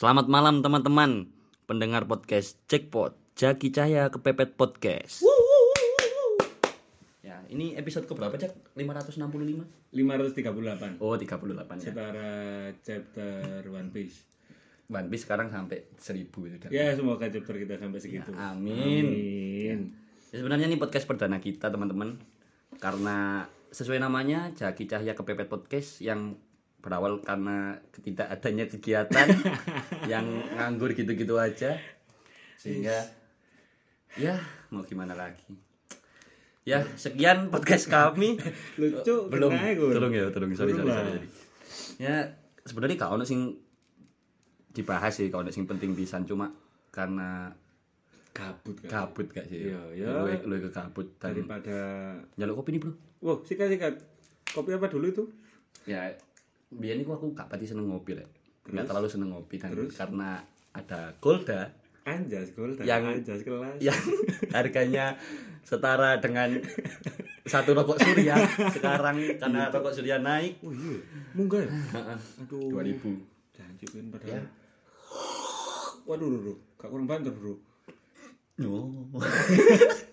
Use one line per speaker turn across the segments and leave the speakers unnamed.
Selamat malam teman-teman pendengar podcast Jackpot Jaki Cahya Kepepet Podcast. Ya, ini episode ke berapa, Cak? 565?
538
Oh, 38 ya.
setara chapter One Piece.
One Piece sekarang sampai 1000 itu dah.
Ya semoga chapter kita sampai segitu.
Amin.
Amin.
Ya, sebenarnya ini podcast perdana kita, teman-teman. Karena sesuai namanya Jaki Cahya Kepepet Podcast yang berawal karena ketidakadanya kegiatan yang nganggur gitu-gitu aja. Sehingga ya mau gimana lagi? Ya sekian podcast kami.
Lucu
belum. tolong ya tolong sorry sorry, sorry, sorry. ya sebenarnya ono sing dibahas sih ono sing penting pisan. Cuma karena
Kabut kan.
kabut gak sih?
Iya, iya.
lu ke kabut dan
Daripada
jaluk kopi nih bro.
Wow, sikat-sikat. Kopi apa dulu itu?
ya biar ini aku gak pati seneng ngopi lah nggak terlalu seneng ngopi dan karena ada Golda
Anjas gold
Yang-
anjas kelas.
yang harganya setara dengan satu rokok surya sekarang karena rokok surya naik
Oh iya, munggah. ya? Aduh.
2000
Janji kan padahal.
Ya.
Waduh, bro. Gak kurang banter, bro.
oh.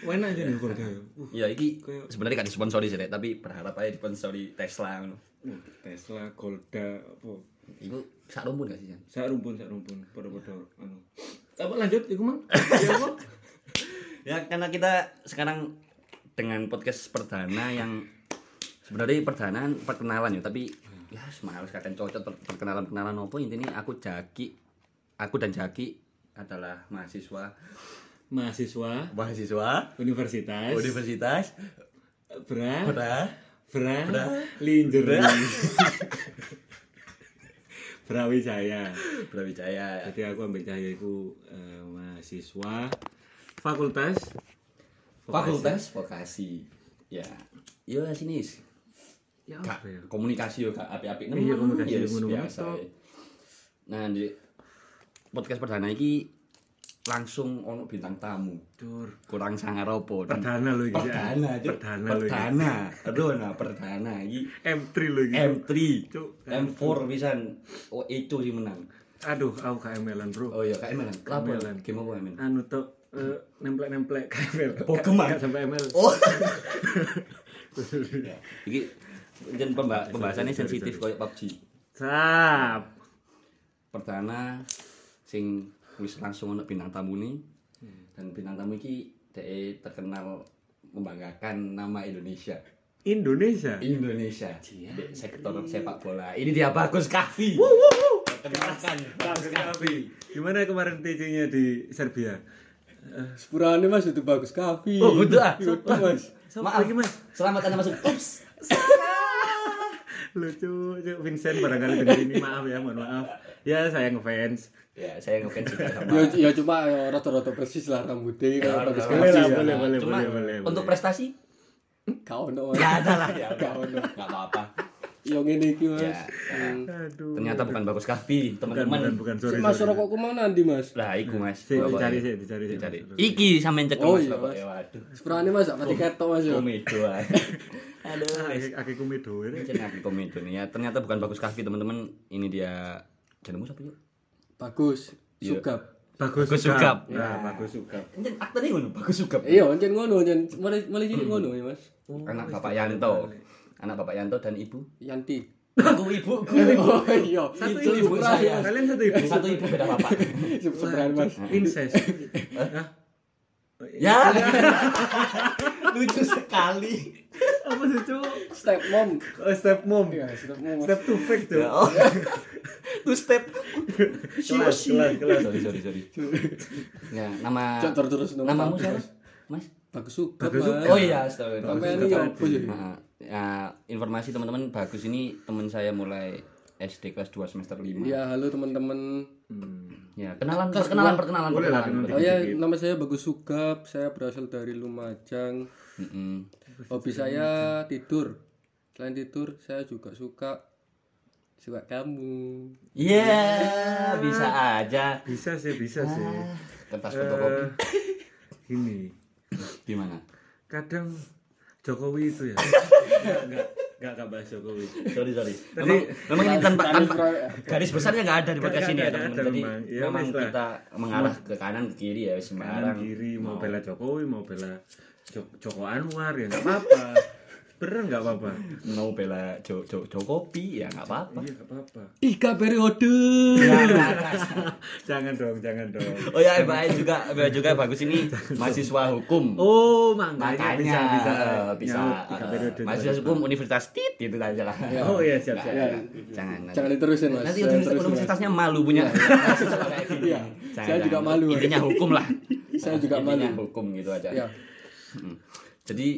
Enak aja nih ya. Uh,
ya iki
Kayak-
sebenarnya gak disponsori sih tapi berharap aja disponsori Tesla ngono.
uh, Tesla, Golda, apa?
Iku sak rumpun gak sih Jan?
Sak rumpun, sak rumpun. Pada-pada anu. Apa lanjut iku, Mang? Ya apa?
Ya karena kita sekarang dengan podcast perdana yang sebenarnya perdana perkenalan ya tapi ya semalas kadang cocok per- perkenalan perkenalan apa intinya aku Jaki aku dan Jaki adalah mahasiswa
Mahasiswa.
Mahasiswa.
Universitas.
Universitas.
Bra.
Bra.
Bra,
Bra.
Linjer Brawijaya.
Brawijaya.
Jadi aku ambil cahaya itu eh, mahasiswa. Fakultas?
Fakultas vokasi. Ya. Yo sini.
Ya apa ya?
komunikasi yo api-api
Iya, komunikasi
Yes,
ngono-ngono
biasa
tok.
ya. nah di podcast perdana ini langsung ono bintang tamu.
Dur.
Kurang sangar opo dan
Perdana lho iki
perdana Cuk.
Perdana lho
perdana. Aduh nah perdana iki.
M3 lho iki.
M3
Cuk.
M4 pisan. Oh itu sih menang.
Aduh aku KML-an bro.
Oh iya kayak ML kenapa
ML-an.
game apa ML
Anu tok eh, nemplek-nemplek KML
Pokemon.
Gak sampai ML
oh. Iki jen pemba pembahasannya sensitif kayak PUBG
Sap.
Perdana sing wis langsung ono bintang tamu nih dan bintang tamu iki dhek terkenal membanggakan nama Indonesia.
Indonesia?
Indonesia. Di sektor sepak bola. Ini dia Bagus Kahvi kenalkan Bagus Kahvi
Gimana kemarin TC-nya di Serbia?
Sepurane mas itu bagus kafe.
oh betul ah.
Iya, betul, mas.
maaf
lagi, Mas?
selamat anda masuk ups
Lucu. Vincent barangkali dengar ini maaf ya, mohon maaf. Ya saya ngefans.
ya saya ngefans juga sama
Ya, ya cuma ya rata-rata persis lah rambutnya
Ya,
kan bagus
boleh
Boleh lah,
ya.
boleh, boleh,
Cuma
boleh, boleh.
untuk
boleh.
prestasi
Kau no.
nggak ada lah ya
Gak ono.
nggak apa-apa
Yang ini iki mas.
ya
Hmm.
Aduh.
ternyata bukan Bagus Kahvi
bukan, bukan,
teman-teman
bukan,
Si
sorry.
mas
sorry.
rokokku mana nanti mas?
lah iku mas
Si, dicari sih, dicari sih.
dicari iki sampean cekel
Oh,
mas
iya. Mas.
Ya, waduh
Sepurane mas gak pati ketok mas ya.
komedo ae. aduh wes.
Aki- Aki kumido ini.
Aku komedo ya ternyata bukan bagus kahfi teman-teman ini dia jenengmu siapa yuk
Bagus.
Iya.
Sugap.
Bagus
Bagus Sugap.
Nah, bagus sugap.
Anjen aktornya ngono bagus juga
Iya, oncen ngono, oncen mulai mulai ngono ya mas.
anak bapak Yanto anak bapak Yanto dan ibu
Yanti.
aku ibu
Oh iya.
Satu
Itu
ibu saya.
Kalian satu ibu.
satu ibu beda bapak
Sepurane mas.
Incest.
Ya lucu sekali
Apa sih, Cuk?
Step mom.
Oh, step mom.
Iya, step mom.
Step to fake tuh.
oh two step
Kelas, kelas, kelas.
sorry sorry sorry ya nama
Cok, terus
namamu
satu,
siapa
Mas.
mas
Bagus Mas.
oh iya astaga bagus
ini
Sugap.
apa ya?
Nah, ya, informasi teman-teman bagus ini teman saya mulai SD kelas 2 semester 5
Ya, halo teman-teman.
Hmm.
ya kenalan perkenalan perkenalan
Boleh lah,
perkenalan
kenal.
Oh ya, nama saya Bagus Sugap. Saya berasal dari Lumajang.
Mm-mm.
Hobi saya tidur. Selain tidur, saya juga suka suka kamu.
Iya, bisa aja.
Bisa sih, bisa sih.
Kertas fotokopi.
Eh, Gini,
Gimana?
kadang Jokowi itu ya. Enggak, enggak. Enggak enggak bahas Jokowi.
sorry sorry memang memang ini tanpa
Garis
tanpa garis besarnya nggak ada di podcast ini ya teman-teman
ada
jadi
memang. Ya,
memang
lah.
kita mengarah ke kanan ke kiri ya
Kanan
sembarang
kiri mau bela Jokowi, mau bela Joko Anwar ya enggak apa-apa. Bener enggak apa-apa.
mau bela jo, jo, Jokopi ya nggak apa-apa
Iya enggak apa-apa.
Tiga periode.
Jangan dong, jangan dong.
oh ya baik juga baik juga bagus ini mahasiswa hukum
Oh, makanya,
makanya
bisa bisa
eh, bisa
Nyaut tiga
eh,
periode.
mahasiswa hukum Universitas Tit gitu aja lah
Oh iya, siap
Nggak,
siap.
nggak. jangan nanti,
Jangan diterusin mas.
nanti
Jangan
universitasnya malu punya.
Iya,
Jangan,
saya juga
jangan.
malu.
intinya hukum lah
Saya juga
intinya
malu.
hukum gitu aja
Ya.
Mm. jadi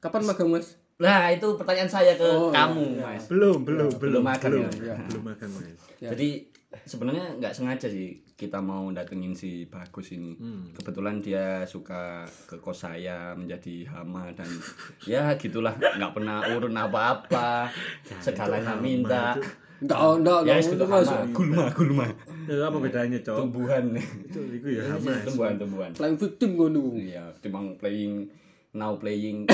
Kapan magang mas?
Nah, itu pertanyaan saya ke
Oh, iya,
kamu,
iya.
Mas.
Belum, belum,
belum
belum,
makan
belum,
ya?
belum makan, Mas.
Ya.
Jadi sebenarnya nggak sengaja sih kita mau datengin si Bagus ini.
Hmm.
Kebetulan dia suka ke kos saya menjadi hama dan ya gitulah nggak pernah urun apa-apa, segalanya minta.
Enggak, enggak,
Ya,
enggak,
itu
itu mas.
hama, gulma, gulma.
Ya, apa bedanya, Cok?
Tumbuhan.
Itu itu ya sama.
tumbuhan, tumbuhan.
Playing victim ngono.
Iya, timbang playing now playing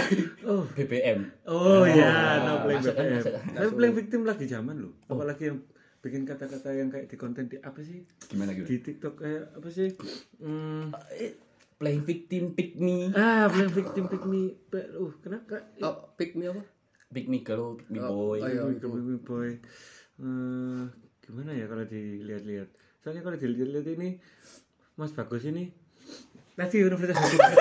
Oh.
BBM.
Oh ya, no playing
masuk kan,
BBM.
masuk.
Tapi playing victim lagi zaman loh. Apalagi yang bikin kata-kata yang kayak di konten di apa sih?
Gimana gitu?
Di TikTok kayak apa sih? Hmm.
Eh, Playing victim pick me,
Ah, playing victim pick me. Uh, kenapa?
Oh, pick me apa?
pick me girl, pick me
Oh,
boy.
oh, iya.
Pick me boy. Eh, gimana ya kalau dilihat-lihat? Soalnya kalau dilihat-lihat ini Mas Bagus ini tadi Universitas Hukum.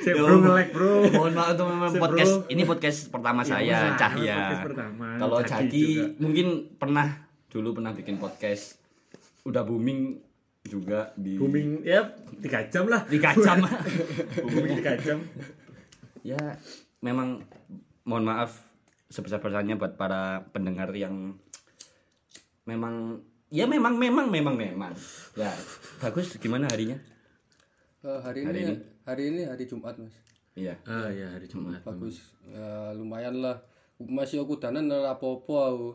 Saya bro nge-lag bro.
Mohon maaf tuh memang podcast
bro.
ini podcast pertama
Ya,
saya
wah,
Cahya.
pertama.
Kalau
Jaki
mungkin pernah dulu pernah bikin podcast udah booming juga di
Booming ya tiga jam lah.
di kacam.
Booming tiga jam.
ya memang mohon maaf sebesar-besarnya buat para pendengar yang memang ya memang memang memang memang ya bagus gimana harinya
Eh, hari,
Hari
ini,
ini?
hari ini hari Jumat mas.
iya
Ah ya hari Jumat.
Bagus. Ya, lumayan lah. Masih aku danan apa-apa aku.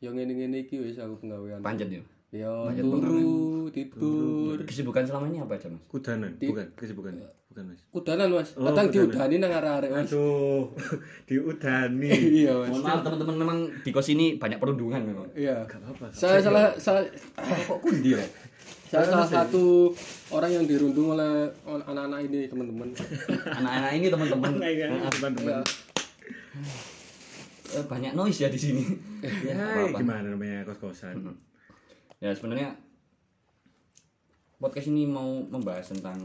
Yang ngene-ngene iki wis aku penggawean.
panjat ya
Ya turu, tidur.
kesibukan selama ini apa aja mas
Kudanan, bukan kesibukan, bukan mas.
Kudanan mas.
Oh,
Kadang diudani nang arek-arek mas.
Aduh, diudani.
Iya mas.
mohon maaf teman-teman memang di kos ini banyak perundungan memang
Iya.
Gak apa-apa.
Saya salah saya,
kok kundi ya
saya salah satu orang yang dirundung oleh anak-anak ini teman-teman.
anak-anak ini teman-teman
iya, teman-teman.
Ya,
Eh, banyak noise ya di sini
Ya, gimana namanya kos-kosan?
ya sebenarnya podcast ini mau membahas tentang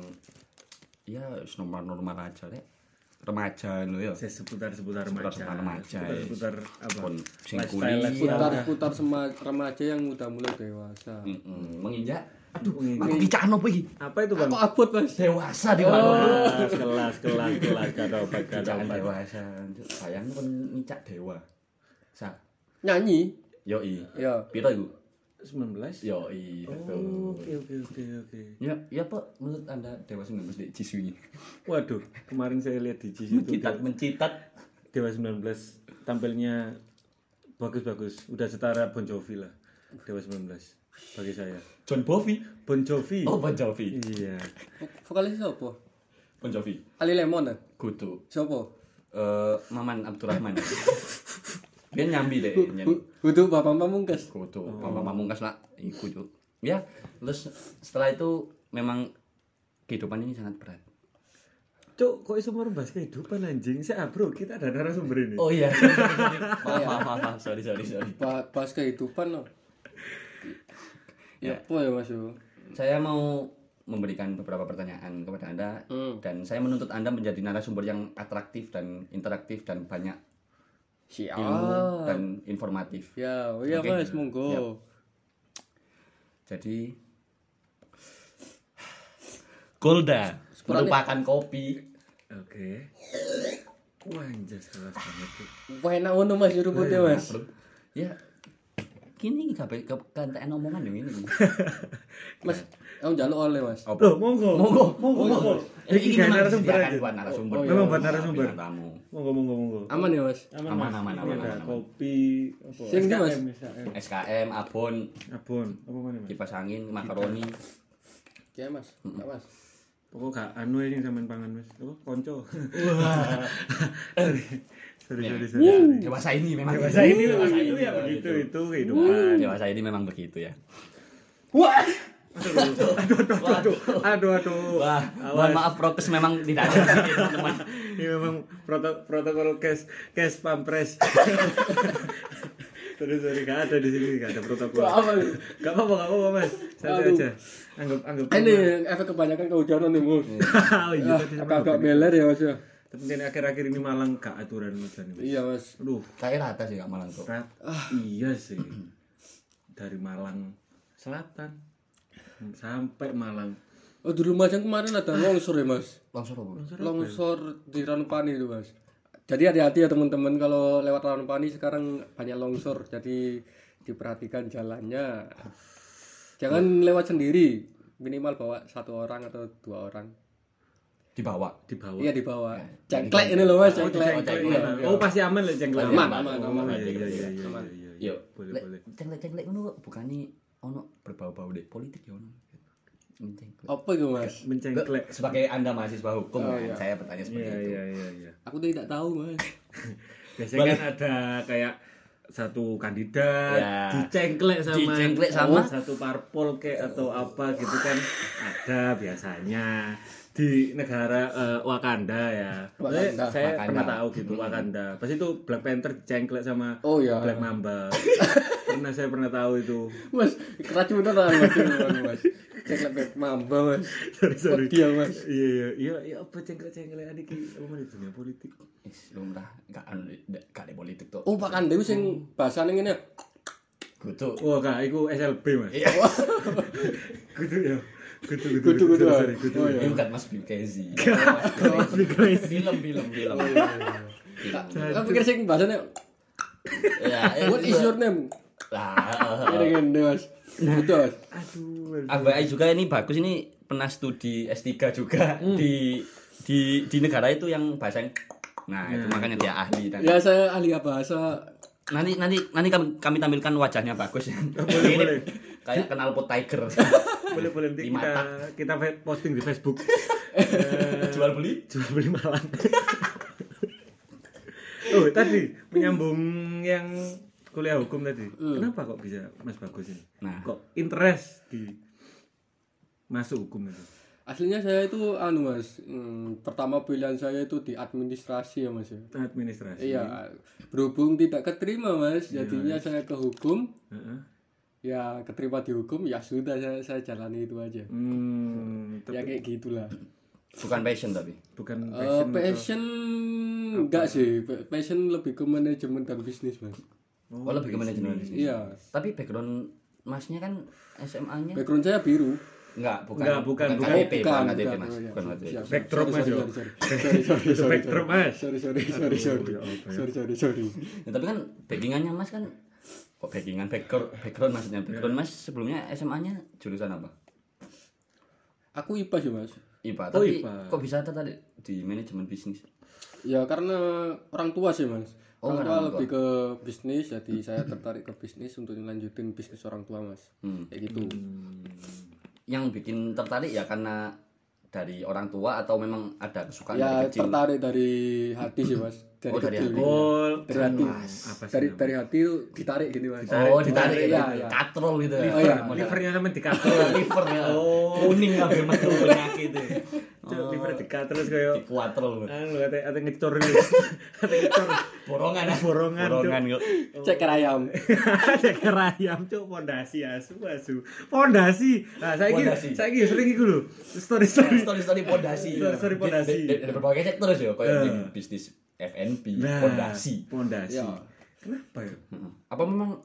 ya normal-normal aja deh remaja lo ya
Saya seputar-seputar remaja.
Seputar remaja, ya.
Seputar apa?
Pun
lifestyle.
putar-putar sema- remaja yang udah mulai dewasa.
Mm-mm, menginjak aduh
Menginjak.
aku kicaan apa iki
Apa itu bang?
Kok abot mas?
dewasa di
Oh.
mana
Kelas, kelas, kelas, gak
kicaan
dapat.
dewasa sayang kan ngicak dewa sa
Nyanyi?
yoi
Ya.
piro iku
19?
yoi betul
Oh, oke, oke, oke, oke.
ya ya pak menurut anda dewa 19 di Ciswi
Waduh, kemarin saya lihat di GC itu
mencitat mencitat
Dewa 19 tampilnya bagus-bagus. Udah setara Bon Jovi lah. Dewa 19 bagi saya.
John Bovi
Bon Jovi.
oh Bon Jovi
Iya.
Vokalis siapa?
Bon Jovi
Ali Lemon ya?
kudu
Siapa?
eh Maman Abdurrahman dia nyambi deh
Butuh Bapak Pamungkas.
kudu Papa Pamungkas lah iku cuk ya terus setelah itu memang kehidupan ini sangat berat
Cuk, kok iso merembas kehidupan anjing? Saya bro, kita ada narasumber ini.
oh iya maaf maaf maaf, maaf sorry sorry sorry
Ba- Bahas kehidupan loh. Ya, apa ya mas
saya mau memberikan beberapa pertanyaan kepada anda
Hmm.
dan saya menuntut anda menjadi narasumber yang atraktif dan interaktif dan banyak
Siap.
ilmu dan informatif
Ya, oh iya
Oke.
mas, monggo.
Jadi Golda merupakan kopi.
Oke. Wah, anjas kelas banget tuh.
Wah enak ngono mas, ruputnya mas.
Ya. Kini ke kantekan omongan yang ini.
Mas, kamu jaluk oleh mas.
Apa?
Loh, monggo.
Monggo,
monggo, monggo.
Ini
Iki
memang
gak narasumber aja.
buat narasumber.
Oh, iya.
Memang buat narasumber. Monggo, monggo, monggo.
Aman ya mas?
Aman, aman,
Ini
aman, aman, aman.
kopi apa?
Sing ndi, Mas?
SKM,
abon,
Abon, apa mana mas?
kipas angin, makaroni.
Ya mas, Enggak, mas.
Pokok gak anu ini sampean pangan Mas. Apa konco. sorry, sorry, sorry. sorry.
Dewasa ini memang
Dewasa ini memang itu ya begitu itu kehidupan.
Dewasa ini memang begitu ya.
Wah.
Aduh, aduh, aduh, aduh, aduh, aduh.
Wah, mohon maaf prokes memang tidak ada teman-teman.
Ini memang proto- protokol kes kes pampres. Sorry, sorry, gak ada di sini, gak ada protokol. Gak apa-apa, gak apa-apa, Mas. Santai
Aduh.
aja. Anggap, anggap.
Ini efek kebanyakan kehujanan nih, Mus.
oh iya,
Ah, Agak-agak meler ya, Mas ya.
Tapi ini akhir-akhir ini Malang gak aturan hujan. Mas.
Iya, Mas.
Aduh,
Kayak rata sih Kak Malang tuh.
rat. Iya sih. Dari Malang Selatan sampai Malang.
Oh, di rumah yang kemarin ada longsor ya, Mas.
Longsor apa?
Longsor di Ranupani itu, Mas. Jadi hati-hati ya teman-teman kalau lewat Ranupani sekarang banyak longsor. Jadi diperhatikan jalannya. Jangan lewat sendiri. Minimal bawa satu orang atau dua orang.
Dibawa.
Di bawah.
Iya di bawah. Cengklek ini loh Mas, cengklek.
Cengklek,
Iya.
iya. Oh, pasti aman lah cengklek.
Aman, aman, aman.
Oh, iya, iya, iya, iya,
Aman.
iya, iya.
Yuk,
Boleh, boleh.
cengklek-cengklek ngono kok bukane ono berbau-bau deh politik ya ono. Mencengklek.
Apa itu Mas?
Mencengklek.
Sebagai Anda mahasiswa hukum,
Oh,
kan,
iya.
saya bertanya seperti
Iya,
itu.
iya, iya, iya.
Aku tidak tahu Mas.
Biasanya kan ada kayak satu kandidat
Ya.
dicengklek sama
Dicengklek sama?
oh, satu parpol kayak atau apa gitu kan ada biasanya di negara eh, Wakanda ya.
Wakanda.
Saya
Wakanda.
pernah tahu gitu Wakanda. Pas itu Black Panther dicengklek sama
Oh iya.
Black Mamba. pernah saya pernah tahu itu.
Mas, keracunan lah Mas. Mas. Cengklek beb mamba Mas.
Sorry sorry.
Dia Mas.
Iya iya iya iya apa cengklek cengklek adik apa mana dunia politik.
Is lumrah gak anu gak ada politik tuh.
Oh, Pak Kande wis sing bahasane ngene.
Kutu.
Wah kak, itu SLB mas.
Iya.
Kudu ya. Kudu, Sorry,
ah.
sorry, kudu.
Oh, iya.
Ini bukan Mas Bukezi. Film, film, film.
Aku pikir sing bahasane
Ya,
What is your name?
Lah,
Ngene ngene Mas. Gitu Mas.
Aduh.
ABI juga ini bagus ini pernah studi S3 juga di di di negara itu yang bahasa yang Nah, itu makanya dia ahli dan
Ya saya ahli bahasa.
nanti nanti nanti kami, kami tampilkan wajahnya bagus ya.
boleh, boleh.
Kayak kenal pot tiger.
boleh boleh nanti kita kita posting di Facebook.
Jual beli.
jual beli malam. Oh tadi menyambung yang kuliah hukum tadi. Kenapa kok bisa mas bagus ini?
Nah.
kok interest di masuk hukum itu
Aslinya saya itu anu Mas, hmm, pertama pilihan saya itu di administrasi ya Mas ya.
administrasi.
Iya, berhubung tidak keterima Mas, jadinya saya ke hukum. Ya keterima di hukum, ya sudah saya, saya jalani itu aja.
hmm,
Ya kayak gitulah.
Bukan passion tapi.
bukan
Eh,
passion atau-
passion enggak sih, Pa- passion lebih ke manajemen dan bisnis Mas.
Oh, lebih ke manajemen bisnis.
Iya,
Tapi background Masnya kan SMA-nya
background saya biru.
enggak, bukan.
Enggak, bukan, bukan.
KTP,
bukan,
bukan KTP,
bukan.
Mas.
Oh.
Bukan KTP.
Backdrop,
sorry,
Mas,
sorry,
yo.
sorry, sorry. Sorry, sorry,
Itu
sorry,
backdrop,
sorry.
Mas.
Sorry, sorry, sorry, sorry.
ya ya.
Sorry, sorry, sorry.
Ya, tapi kan backingannya Mas kan kok backingan background background maksudnya background Mas sebelumnya SMA-nya jurusan apa?
Aku IPA sih Mas.
IPA.
Oh,
Tapi
IPA.
kok bisa tertarik di manajemen bisnis?
Ya karena orang tua sih mas.
Oh,
orang tua lebih ke bisnis, jadi saya tertarik ke bisnis untuk lanjutin bisnis orang tua mas.
Hmm.
Kayak gitu.
Yang bikin tertarik ya karena dari orang tua atau memang ada kesukaan
Ya
dari kecil?
tertarik dari hati sih mas. Dari
Oh, dari
kecil.
hati.
gitu.
oh
Dari hati.
apa sih
Dari dari hati itu ditarik gini mas.
Oh, ditarik
Iya,
ya,
iya.
katrol gitu ya.
Oh, iya.
Model-
livernya sama di
Oh, liver ya.
Oh.
Kuning kabeh metu penyakit itu.
Cuk, liver di terus kayak
Di kuatrol.
anu ate ate ngecor ate ngecor
Borongan ya.
Borongan.
Borongan kok.
Ceker ayam.
ceker ayam cuk pondasi asu asu pondasi nah saya
Pondasi.
saya sering iku lho story story
Story story pondasi.
Story- story pondasi.
Di berbagai sektor ya
Eh.
di bisnis F&B,
nah
pondasi.
pondasi
Ya.
kenapa ya.
Apa memang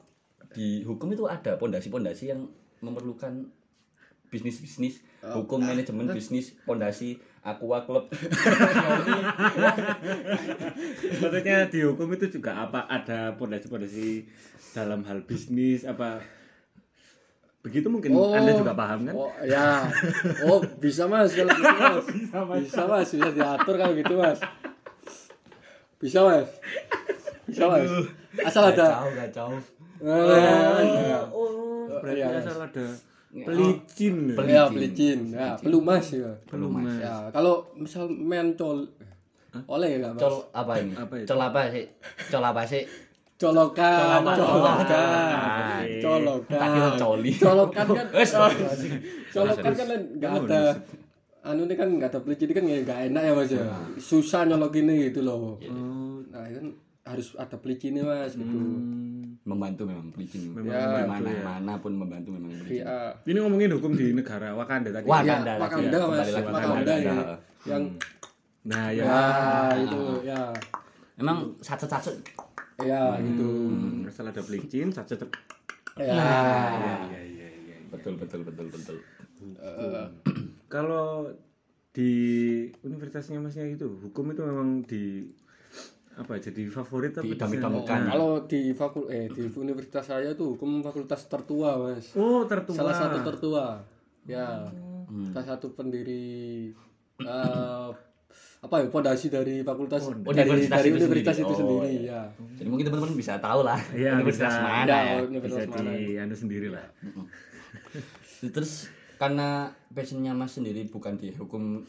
di hukum itu ada pondasi-pondasi yang memerlukan bisnis-bisnis, hukum manajemen bisnis, pondasi, aqua club.
maksudnya di hukum itu juga apa ada pondasi-pondasi dalam hal bisnis apa begitu mungkin anda juga paham kan
Oh ya. Oh bisa mas kalau gitu mas. bisa mas. Bisa diatur kalau gitu mas. Bisa mas. Bisa mas. Asal ada.
Gak jauh, gak jauh.
Nah,
oh berarti
Iya, Mas.
asal ada Pelicin.
Pel-
Ya,
Pelicin.
pelicin. Ya, pelumas ya.
Pelumas.
Ya, kalau misal mencol oleh ya Mas?
Col apa ini?
Apa itu?
Col apa sih? Col apa sih?
Colokan,
Colokan.
colokan.
Tak kira coli.
Colokan kan, colokan kan nggak ada. Anu ini kan nggak ada pelicin kan nggak enak ya mas ya. Susah nyolokinnya gitu loh.
Oh,
Nah kan harus ada pelicinnya mas gitu.
hmm.
Membantu memang pelicin.
Memang
Ya,
mana mana pun membantu memang pelicin.
Ya,
Ini ngomongin hukum di negara Wakanda tadi.
Wah,
ya
Wakanda
Wakanda
ya,
mas,
kembali lagi
Wakanda
Wakanda.
ya.
Ya.
Yang
Nah, ya.
ya itu ya
Memang satu-satu
ya gitu.
Hmm, asal ada pelicin, saja tetap.
Ya.
Iya, iya, iya, iya.
betul betul betul betul.
Eh,
Kalau di universitasnya masnya itu, hukum itu memang di apa jadi favorit apa
Diidam-idamkan.
Oh, kalau di fakul eh di universitas saya tuh hukum fakultas tertua mas.
Oh, tertua.
Salah satu tertua. Ya.
Hmm.
Salah satu pendiri eh, apa ya pondasi dari fakultas
Oh,
dari
universitas
dari
itu
universitas
sendiri.
itu
Oh,
sendiri ya.
Jadi mungkin teman-teman bisa tahu lah
Iya,
universitas
bisa.
mana
Ya,
ya.
bisa
universitas mana.
di anu sendiri lah.
Terus karena passionnya Mas sendiri bukan di hukum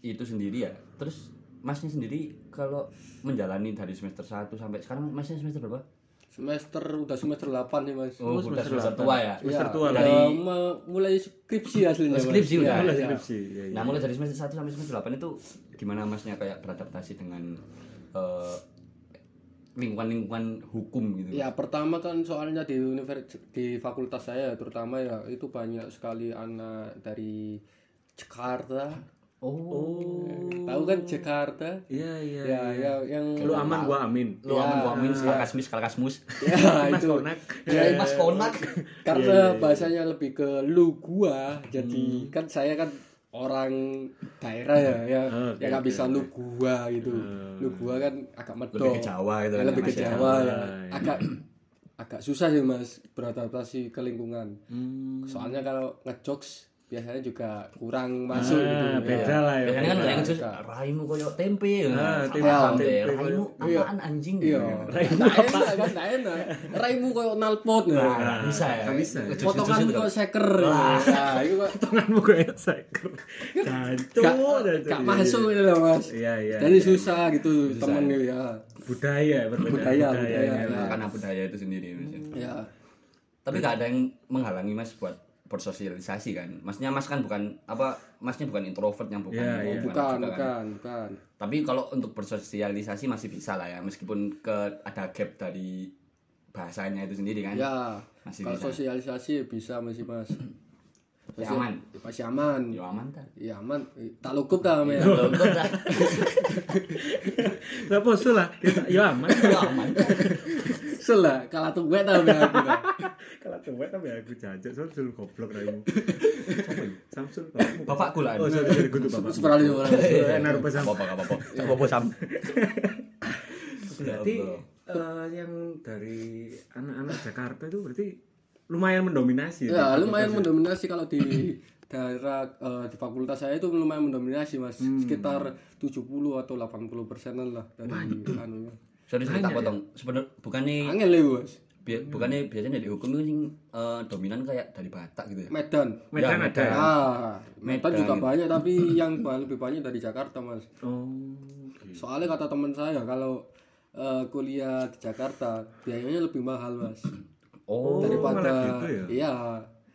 itu sendiri ya. Terus Masnya sendiri kalau menjalani dari semester 1 sampai sekarang Masnya semester berapa?
Semester udah semester 8 nih mas.
Oh, udah
semester
semester
delapan.
tua ya.
Semester
Ya,
tua
Dari-
ma- mulai skripsi aslinya Mas.
Skripsi udah.
Ya,
Mulai
ya.
skripsi. Ya, ya.
Nah, mulai dari semester 1 sampai semester 8 itu gimana Masnya kayak beradaptasi dengan eh, lingkungan-lingkungan hukum gitu?
Ya pertama kan soalnya di universitas di fakultas saya terutama ya itu banyak sekali anak dari Jakarta.
Oh.
Tahu kan Jakarta?
Iya, iya.
Ya, ya yang
Lu aman, gua amin.
Lu aman gua amin, kalkasmis, kalkasmus.
ya
Mas
itu
Konak.
ya, itu.
Mas konak.
karena bahasanya lebih ke lu gua jadi kan saya kan orang daerah ya ya
Oke,
ya nggak
oke,
bisa lu gua gitu lu gua kan agak medok
Lebih ke Jawa gitu
Ya,
kan,
lebih ke
ya.
Jawa ya
iya.
agak agak susah sih mas beradaptasi ke lingkungan
Hmm.
soalnya kalau ngejokes biasanya juga kurang masuk gitu
Ah,
ya.
beda lah ya.
Biasanya kan
beda.
kayak ngejus, raimu koyo tempe.
Ah,
Sama
tempe,
tempe.
tempe
Raimu
Iya.
apaan anjing?
iya
Raimu
nggak enak kan nggak enak raimu koyo nalpot ya.
Nah, bisa ya.
Bisa.
Potonganmu
itu
koyo seker nah itu kok
Tanganmu kayak seker. Jancu.
gak, masuk itu loh mas
Iya, iya.
jadi
iya.
susah gitu temen gitu ya
budaya berbeda
Budaya,
budaya,
budaya,
ya.
ya.
Karena budaya itu sendiri. Ya.
ya
Tapi gak ada yang menghalangi mas buat bersosialisasi kan. Maksudnya mas kan bukan apa? Masnya bukan introvert yang bukan.
Iya, iya.
bukan
kan.
bukan bukan
Tapi kalau untuk bersosialisasi masih bisa lah ya, meskipun ke ada gap dari bahasanya itu sendiri kan.
ya
Masih
kalau
bisa.
sosialisasi bisa masih mas
Ya, aman.
masih aman
Yo aman ta.
ya aman tak lukup
Loh, kok dah.
Gak poso lah. Ya, ya aman.
Aman.
Selah kalah tuh gue tau men aku dah.
Kalau tuwek tapi aku jajak Samsul goblok raimu. Samsul.
Bapakku lah.
Oh, sorry, sorry, kudu bapak.
Seperali.
Eh, naruh pesan.
Apa apa apa. Apa sam.
Berarti eh, yang dari anak-anak Jakarta itu berarti lumayan mendominasi.
Ya
di
lumayan mendominasi kalau di daerah eh, di fakultas saya itu lumayan mendominasi mas sekitar 70 atau 80 persenan lah dari anunya.
Sorry sorry tak potong. Sebenarnya bukannya
Angel ya mas.
bi- bukannya biasanya di hukum itu sing eh, dominan kayak dari Batak gitu ya.
Medan.
Medan
Ya,
ada.
Ah, Medan
Medan
juga
gitu.
banyak tapi yang lebih banyak dari Jakarta mas.
Oh.
Soalnya kata teman saya kalau eh, kuliah di Jakarta biayanya lebih mahal mas
Oh,
daripada
gitu ya?
iya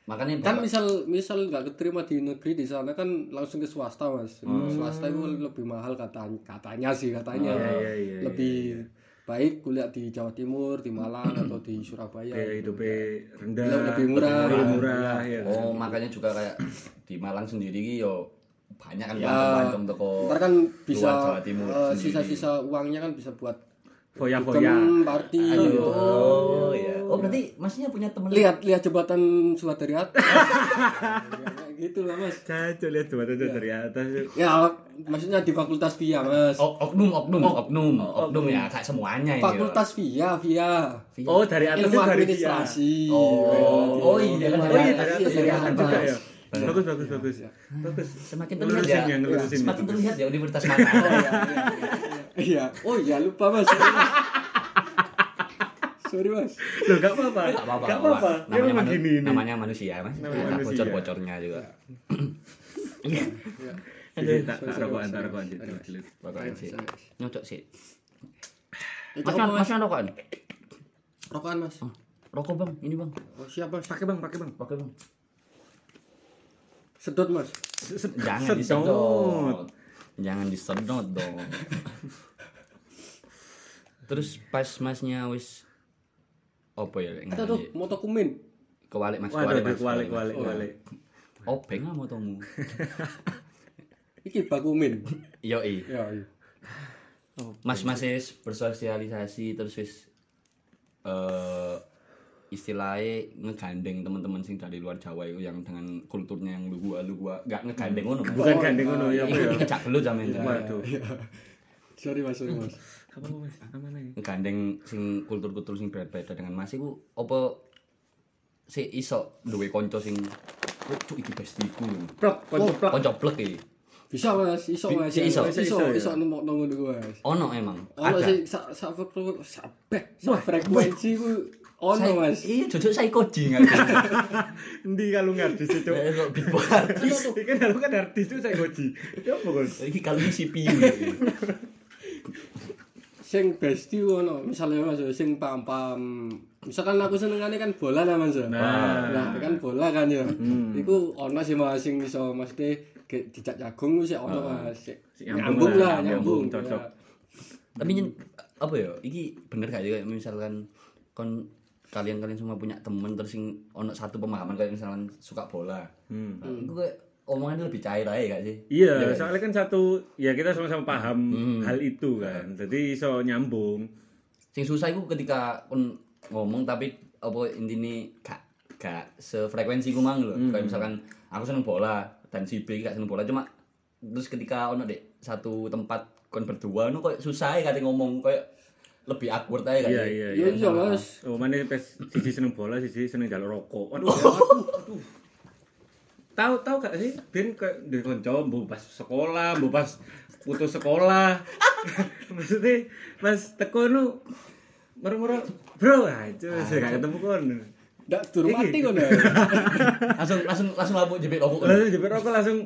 makanya
kan
Bapak-
misal misal nggak keterima di negeri di sana kan langsung ke swasta mas swasta itu lebih mahal katanya katanya sih katanya
iya, iya, iya,
lebih baik kuliah di Jawa Timur di Malang atau di Surabaya
Biaya hidupnya rendah.
Lebih- lebih murah.
Lebih murah ya.
Oh, makanya juga kayak di Malang sendiri yo banyak kan
Ya,
toko.
ntar kan bisa
Jawa Timur sendiri.
sisa-sisa uangnya kan bisa buat
Foya-foya.
party gitu.
Oh, iya. Oh, berarti masnya punya temen
lihat lihat jembatan Sumatera ya, kayak gitu lah mas
Caco lihat coba tuh dari atas.
ya maksudnya di fakultas via mas
Oh, oknum, oknum, oknum, oknum ya, kayak semuanya ini. ya.
fakultas via via
Oh, dari atas
ilmu
itu dari
administrasi
Oh, oh iya kan
Oh iya,
dari
Iya,
atas
dari
dari atas juga ya. Bagus, bagus, bagus. Bagus.
semakin terlihat ya,
ya, ngelurusin
semakin terlihat ya universitas mana.
Oh iya, iya, iya, iya. Iya. Oh iya lupa mas. Sorry Mas.
Loh, gak apa-apa.
Gak apa-apa.
Gak apa-apa. Ya
Namanya,
memang
manu-
gini ini.
namanya manusia, Mas.
Namanya manusia.
bocor-bocornya juga.
Jadi tak tak rokokan, tak rokokan. Cid. Cid.
Rokokan sih. Nyocok sih.
Itu
Mas,
apa,
kan,
Mas?
mas kan rokokan?
Rokokan Mas.
Rokok bang, ini bang.
Oh, siap Mas.
Pakai Bang, pakai Bang.
Pakai bang.
Sedot Mas.
Jangan disedot. Jangan disedot dong. Terus pas masnya wis apa ya?
Ada tuh moto kumin.
Kewalik mas, kewalik mas.
kualik, kualik,
Oh.
kualik.
Obeng lah motomu.
Iki bakumin.
Yo i.
Ya, iya.
Mas mas wis bersosialisasi terus wis eh istilahnya ngegandeng teman-teman sing dari luar Jawa itu yang dengan kulturnya yang lu gua lu gua gak ngegandeng ngono.
Bukan gandeng ngono ya, apa ya?
Cak gelut sampean.
Waduh.
Sorry Mas, sorry Mas.
Apa Mas? Aman aja.
ngegandeng sing kultur-kultur sing beda-beda dengan Mas iku apa si iso duwe kanca sing "Oh, cuk iki bestiku.
Plek, konco plek.
Kanca plek iki.
Bisa Mas, iso Mas.
Iso.
Iso,
Iso, ya.
nemu nemu ngono Mas.
Ono emang.
Ono sing sak sak sak frekuensi ku ono Mas.
Iya, jujur saya koji nggak
Endi kalau artis itu?
Kok artis.
Iki kan aku kan artis itu saya goji. Ya apa?
Iki kalau CPU.
Sing besti ono, misalnya Mas sing paham-paham. Misalkan aku senengane kan bola lah Mas.
Nah.
Nah, kan bola kan ya. Iku ono sih Mas sing iso mesti dijak jagung sih ono Mas. Sik
Sik
Nyambung lah,
lah,
nyambung.
cocok.
Ya.
Tapi apa ya? Iki bener gak sih kayak misalkan kon kalian-kalian semua punya temen terus sing ono satu pemahaman kayak misalkan suka bola.
Hmm.
Nah, kayak omongannya lebih cair aja gak sih?
Iya,
Iya.
soalnya kan satu ya kita sama-sama paham
Hmm.
hal itu kan. Jadi iso nyambung.
sing susah iku ketika kon ngomong tapi apa intine gak gak sefrekuensi ku mang lho. Kayak misalkan aku seneng bola dan si B gak seneng bola cuma terus ketika ono dek satu tempat kon berdua nu kok susah ya kate ngomong kayak lebih awkward aja kan.
Iya, iya,
Iya iya Mas.
Oh, mana pas siji seneng bola, siji seneng jalur rokok. Aduh, aduh, aduh. Tahu tahu gak sih? Ben kayak di konco pas sekolah, pas putus sekolah. Maksudnya pas teko nu mero-mero bro, ah, itu saya gak ketemu kon.
Ndak
Iki.
mati kono.
langsung langsung langsung labuk jepit rokok.
Langsung jepit rokok langsung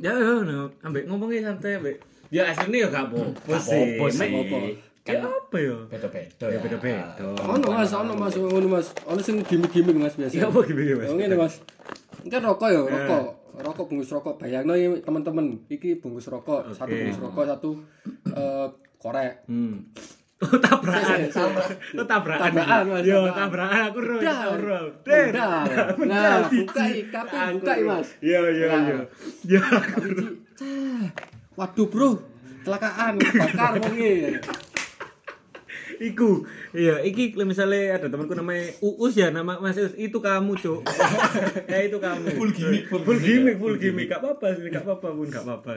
ya ya no, ambek ngomongnya santai ambek. Ya aslinya ya gak apa-apa sih.
apa-apa sih.
apa-apa.
Ya
Kan
apa ya?
beda-beda
Ya beda-beda.
Ono Mas, ono Mas, ono Mas. Ono sing gimmick-gimmick Mas biasa.
Ya apa gimana Mas?
Oh ngene Mas. Kan rokok ya, rokok. Rokok bungkus rokok. Bayangno ini teman-teman, iki bungkus rokok, satu
Oke.
bungkus rokok, satu eh, korek.
Hmm. Oh tabrakan. Oh tabrakan.
Tabrakan, Mas,
Yo
tabrakan.
tabrakan aku ro. Ro.
Nah, buka kape buka. Mas.
Iya iya iya. Ya.
Waduh, Bro. Kecelakaan, bakar wonge.
Iku. Iya, iki misalnya ada temanku namanya Uus ya, nama Mas Uus. Itu kamu, Cuk. ya itu kamu.
Full gimmick, full
full gimmick, full gimmick. Gak apa-apa sih, gak apa-apa pun, gak apa-apa.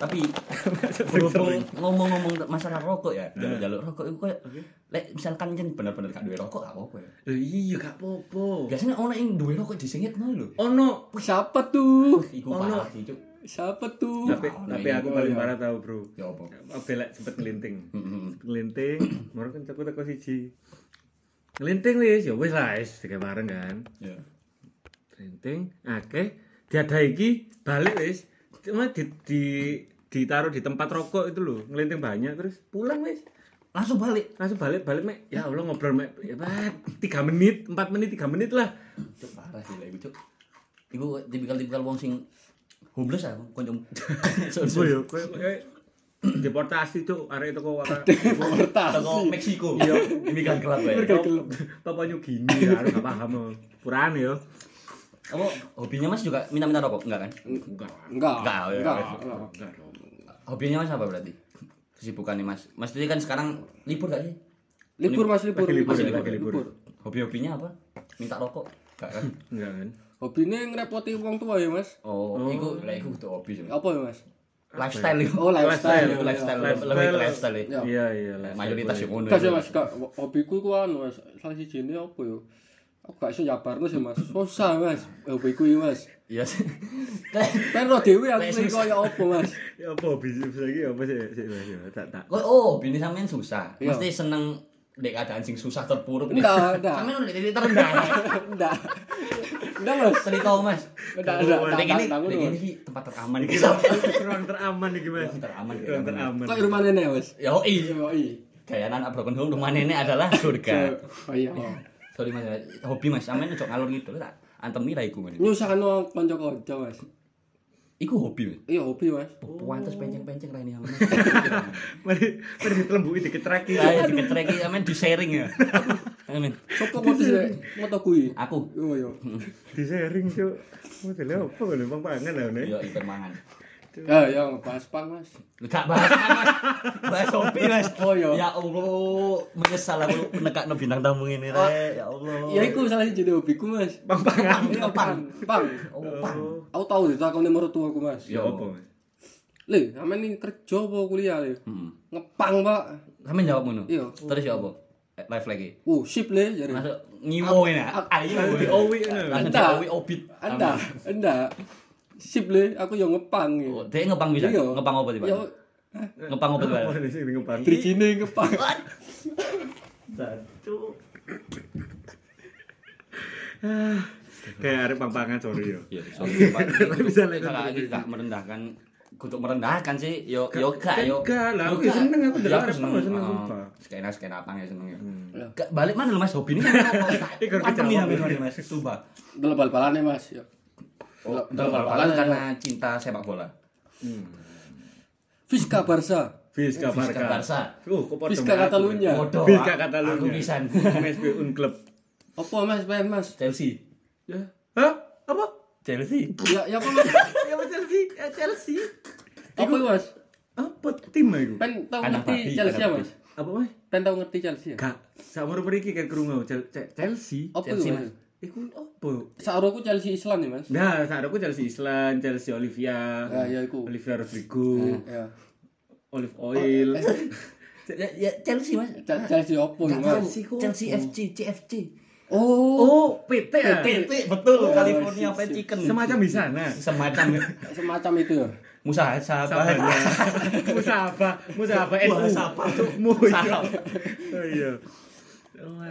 Tapi berhubung ngomong-ngomong masalah rokok ya, jalur-jalur rokok itu kayak lek misalkan jen bener-bener gak duwe rokok gak apa-apa ya.
Iya gak apa-apa.
Biasanya ono yang duwe rokok disingitno lho.
Ono
Siapa tuh?
Iku parah sih, Cuk.
Siapa tuh?
tapi
Ono
tapi
ini.
aku paling parah tahu, Bro.
Ya apa?
Apa lek sempet ngelinting. Ngelinting baru kan aku teko siji ngelinting wis ya wis lah wis tiga bareng kan
Ya.
ngelinting diada iki balik wis cuma di, di ditaruh di tempat rokok itu loh ngelinting banyak terus pulang wis
Langsung balik.
langsung balik balik mek ya Allah ngobrol mek ya tiga menit empat menit tiga menit lah
Cuk parah sih lah iku, Cuk. Iku tipikal-tipikal wong sing homeless kanca.
oh ya kowe kowe deportasi tuh arek itu kok apa
Deportasi.
Toko Meksiko. Iya, imigran gelap ya.
Papua New Guinea ya aku gak paham oh. purane yo
Apa hobinya Mas juga minta-minta rokok? Enggak kan?
enggak
Enggak.
Enggak, ya.
Enggak.
enggak.
Hobinya Mas apa berarti? Kesibukannya Mas. Mas ini kan sekarang libur gak sih?
Libur Mas, libur.
Masih libur. Hobi-hobinya apa? Minta rokok? Enggak kan?
enggak kan
Hobine ngrepoti wong tua ya, Mas.
Oh, iku lah iku tuh hobi.
Apa ya, Mas?
Lifestyle.
Oh, lifestyle.
Lifestyle,
Lifestyle.
lebih ke lifestyle. ya.
Ya.
Iya iya.
Mayoritas yang ngono.
Gak sih mas, gak hobiku ku anu mas, salah siji ini apa ya? Aku gak iso nyabarno sih mas, susah mas, hobiku ini mas.
Iya sih.
Kan lo dewe aku
Lek susah.
kaya apa mas?
Ya apa hobi lagi apa sih sih Mas? Ya, tak tak.
Oh, hobi sampean susah.
Iya.
Mesti seneng dek keadaan sing susah terpuruk.
Enggak, enggak.
Sampeyan udah titik terendah.
Enggak. Enggak, Mas.
Cerita Mas.
Enggak, enggak.
Dek ini, dek tempat teraman iki.
ruang teraman iki Mas.
Ruang teraman,
Ruang teraman.
Kok rumah nenek, Mas?
Yo i.
Yo, iya.
Gaya anak broken home rumah nenek adalah surga.
Oh iya.
Sorry Mas, hobi Mas, sampeyan ojo ngalur gitu tak antemi ra iku Mas.
Nyusahno kanca-kanca, Mas.
Iku hobi Mas.
Iya, hobi, Mas.
Pantes penceng-penceng ra ini Mas.
Mari mari ditelembui dikit trek iki.
Ayo diketreki sampean di sharing ya. Amin.
Sopo moto sih? Moto kuwi.
Aku
Oh iya.
Di sharing, Cuk. Modele apa lho pang-pangan lho ne.
yo ikut mangan.
Ya, ya ngebahas pang, Mas.
Gak bahas Mas. Bahas hobi Mas.
Oh, iya.
Ya Allah, menyesal aku nekakno bintang tamu ini re. Ya Allah.
Ya iku salah siji hobiku, Mas.
Pang-pangan.
Iya, pang. Pang.
Oh, pang.
Aku tahu ditakoni mertuaku, Mas.
Ya apa, Mas?
Le, sampean ini kerja apa kuliah, Le?
Hmm.
Ngepang, Pak.
Sampeyan jawab ngono.
Iya.
Terus ya apa? Live lagi.
Oh, sip, Le, jare.
Masuk ngiwo ini. Ayo.
Di owi ngono.
Langsung
Entah.
diowi obit.
Anda, Anda. Sip, Le, aku yang ngepang.
Oh,
ya.
dia ngepang bisa.
Iya.
Ngepang apa tiba?
Ya,
Ngepang apa tiba?
Apa sih ngepang?
Drigine ngepang.
Satu.
Kayak arep pang-pangan sorry yo.
Ya, sorry Pak.
Bisa
iki gak merendahkan kutuk merendahkan sih. Yo yo gak yo.
Enggak lah,
Yo
aku
gak.
seneng aku
Ya,
delok
aku
arep
seneng.
seneng sumpah.
Skena skena apa ya seneng ya.
Ya.
Gak balik mana lu Mas hobi ini?
Ikut
Pantem
kejawab.
ya Mas.
Delok bal-balane, Mas. Ya.
Oh,
Delok
bal-balan karena cinta sepak bola.
Fiska Barca.
Fiska
Fiska
Barca.
Barca.
Uh, kok
Fiska Catalunya.
Bodoh.
Fiska
Aku
Catalunya.
pisan.
MSB Unclub.
Apa, Mas? Ben, Mas?
Chelsea.
Ya.
Hah? Apa?
Chelsea.
Ya, ya apa, Mas?
Ya apa Chelsea? Ya Chelsea.
Apa, Mas?
Apa tim iku?
Ben tahu ngerti Chelsea, Mas?
Apa Mas?
Ben tahu ngerti Chelsea. ya?
Gak. Mriki kayak krungu Chel- Chel- Chelsea.
Apa
Chelsea,
itu, Mas?
Iku apa?
Saroku Chelsea Islam nih, Mas.
Nah, aku Chelsea Island, Chelsea Olivia,
Ya, ya, iku.
Olivia Rodrigo,
Ya.
Olive Oil.
Ya, ya Chelsea Mas.
Ch- Chelsea apa nih,
Gak
Mas?
Chelsea FC, CFC.
Oh,
Oh, PT ya?
PT betul
Oh,
California Fried. Chicken.
Semacam di sana.
semacam
semacam itu ya.
Musa sahabat.
Sahabat. Musabah, musabah NU.
Musabah tuh.
Mu.
Sahabat.
Oh iya.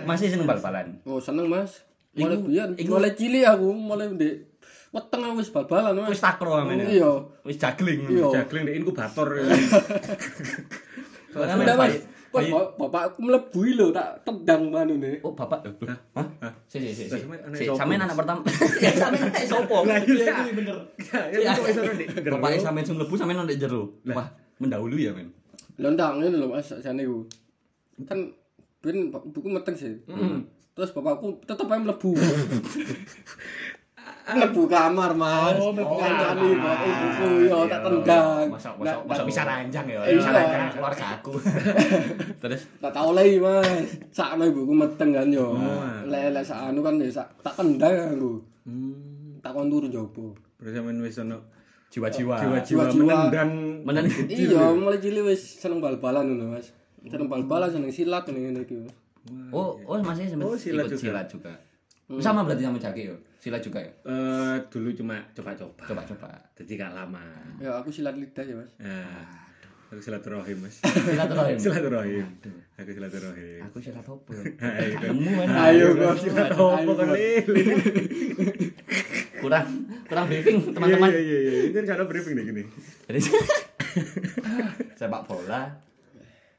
Masih seneng bal-balan.
Oh, seneng, Mas. Mulai biyen, mulai cilik aku, mulai ndek weteng aku wis bal-balan.
Wis takro amen. ya?
Iya.
Wis jagling.
Iya.
Jagling di inkubator.
Pas bapakku mlebui lho, tak tendang manu nih.
Oh, bapak. Hah? Si, si, si. si.
Sampean anak
pertama. Ya, sampean anak sopo?
Lah, iya.
Iya, bener.
Ya, iso ndek jero?
Bapak sampean sing mlebu sampean ndek jero. Wah, mendahului ya, men.
Lho ndang ngene lho, Mas, jane iku. Kan ben buku meteng sih. Terus bapakku tetep ae mlebu. mlebu kamar, Mas.
Oh, mlebu
Ngancani
kamar.
ibuku yo tak tendang.
Masa
Nah,
masa masa bisa ranjang ya.
Iya.
Bisa ranjang keluarga aku. Terus
tak tau lagi mas sakno ibuku meteng kan yo
Oh.
lele sak anu kan ya tak tendang aku
Hmm.
tak kon turu jopo
Terus sampean wis ono
jiwa-jiwa.
jiwa-jiwa menendang
Menan
iya mulai cilik wis seneng bal-balan ngono mas seneng bal-balan seneng silat ngene ngene iki Mas.
Oh, oh masih sempat
Oh, silat
ikut
juga.
silat juga. Sama berarti sama Jaki yo. Silat juga ya.
Eh, dulu cuma coba-coba.
Coba-coba.
Jadi gak lama.
ya aku silat lidah ya mas
Nah, aku silaturahim, Mas.
Silaturahim.
silaturahim. Aku silaturahim.
Aku silat apa?
Ayo, kan.
Ayo,
Kok silat
Mas.
Lili?
Kurang kurang briefing teman-teman.
Iya, iya, iya. Ini kan briefing nih gini.
Jadi sepak bola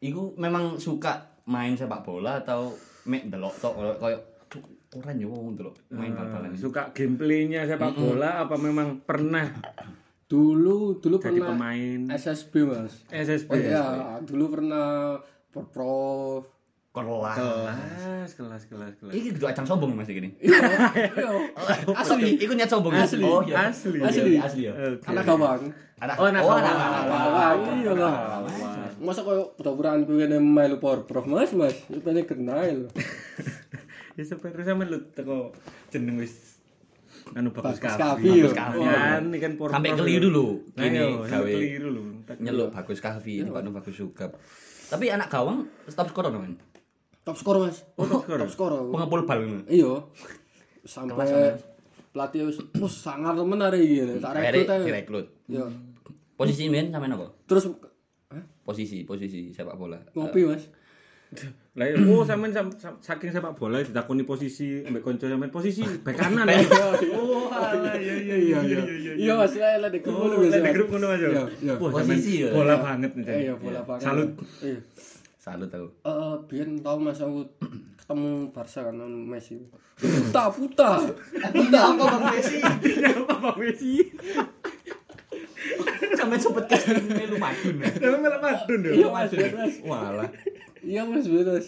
Iku memang suka main sepak bola atau mek delok tok koyo- koyo "Cuk, ora yo wong delok main bal-balan.
Eh, Suka gameplaynya sepak bola apa memang pernah?
Dulu dulu
jadi
pernah.
pemain.
SSB mas.
SSB?
oh ya dulu pernah prof
Kelas.
Kelas, kelas, kelas, kelas.
Iki kudu acang sombong Mas iki.
iya iya. asli
Iku niat sombong.
Asli,
Oh iya.
asli.
Asli, asli ya.
Anak gawang
Anak
Oh, anak
oh,
gawang.
anak
anak
gawang.
gawang iya lah masa koyo pura-puraan ku kene melu por prof mas mas itu pengen kenal
Ya sebenarnya sama lu teko jeneng wis anu bagus
Bagus
kafi.
Yo.
Kan ini kan por
Sampai keliru dulu.
Nah,
Gini gawe
keliru lu. Tak-
nyeluk bagus kahfi, ini Pak bagus sugap. Tapi anak gawang top scorer men.
Top skor mas
Oh, top scorer.
top skor aku.
Pengepul bal
iya sampai pelatih wis wis sangar temen hari ini tak rekrut aja
direkrut.
iya
Posisi men sampean apa?
terus Hah?
Posisi, posisi sepak bola.
ngopi mas
Lah ya, oh sampean sam- sam- saking sepak bola ditakoni posisi ambek kanca sampean posisi bek kanan. Oh, alah, iya iya iya iya iya.
Iya Mas, lah lah di grup
Oh,
ngono
di grup ngono Mas. ya?
Iya, iya.
Wah,
Posisi ya.
bola banget nih.
Eh, Iya, bola banget.
Salut.
Salut aku.
Eh, biyen tau Mas aku ketemu Barca kan non Messi. Puta, puta. Puta apa Bang Messi?
Apa Bang Messi?
Sampai sempet ke melu madun ya.
Melok madun ya.
Iya Mas.
Walah.
Iya Mas, bener.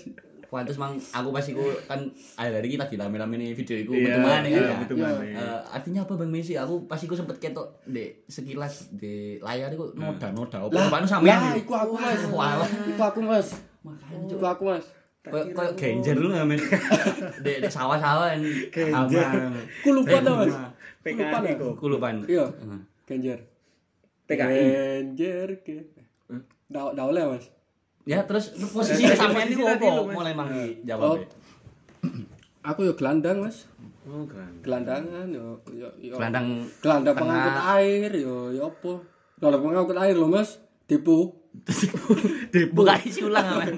Pantes mang aku pas iku kan akhir hari kita rame-rame nih video iku
Iya,
metu maneh
iya,
kan.
metu
Iya.
maneh.
Eh, artinya apa Bang Messi? Aku pas iku sempet ketok di sekilas di layar iku noda-noda apa
Lah,
Apaan sampean
lah,
iki?
iku aku Mas. Iku aku Mas.
Makanya
Iku aku Mas.
Kayak genjer lu nggak men? Di di sawah-sawah kan.
Genjer.
Abang.
Ku lupa dah Mas.
PKI
Lupa dah.
kok.
Kulupan.
Iya. Genjer.
PKI.
Genjer ke. Oleh Mas.
Ya terus posisi sampean
posisi
iku
tadi
apa?
lu, Mas.
Mulai manggi
Oh.
jawab.
Aku yo gelandang Mas.
Oh, kan.
Gelandangan yo yo yo.
Gelandang
Gelandang pengangkut air yo yo apa? Gelandang pengangkut air loh Mas. Depo.
buka isi ulang men.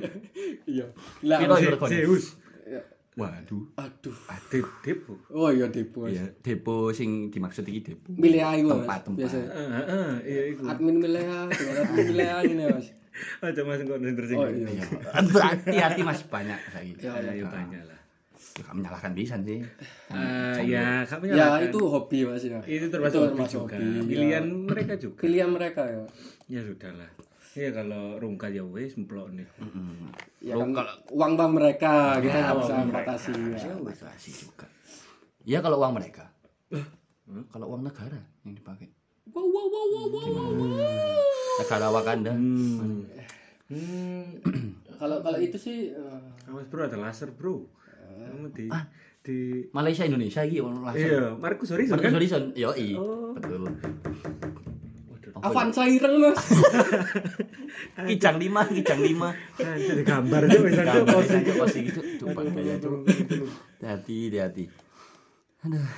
Iya. Lah. Mas.
Zeus.
Iya.
Waduh.
Aduh.
Adep depo.
Oh iya depo. Mas.
Iya, depo sing dimaksud iki depo.
Milih air Mas.
Tempat-tempat.
Biasa.
Heeh, iya iku.
Admin dengan admin milih air ini Mas.
Aja Mas kok
Oh
tersinggung.
iya.
Hati-hati Mas banyak saiki.
Ya,
Ya, ya banyak lah.
Ya kamu menyalahkan pisan sih.
Ah, ya, kami
Ya itu hobi Mas ya.
itu termasuk hobi
termasuk
juga.
hobi, ya.
Pilihan mereka juga.
Pilihan mereka ya.
Ya sudahlah. Ya kalau rungkat ya wes memplok nih.
Ya kan uang bank mereka kita
Ya,
nggak bisa batasi ya.
Ya batasi juga. Ya kalau uang mereka. Hmm, Kalau uang negara yang dipakai.
Wow wow wow wow. wow, wow.
Negara Wakanda.
Hmm. Hmm.
Kalau kalau itu sih eh,
Awas bro ada laser bro. Kamu di di
Malaysia Indonesia iki ono langsung.
Iya, Markus Horizon
Marcus
kan?
Horizon. Yo i.
Oh.
Betul.
Avanza ireng Mas.
Kijang 5, kijang 5.
Kan jadi gambar tuh
Gambar
posisi.
posisi gitu. Coba kayak itu. Hati, hati. Aduh.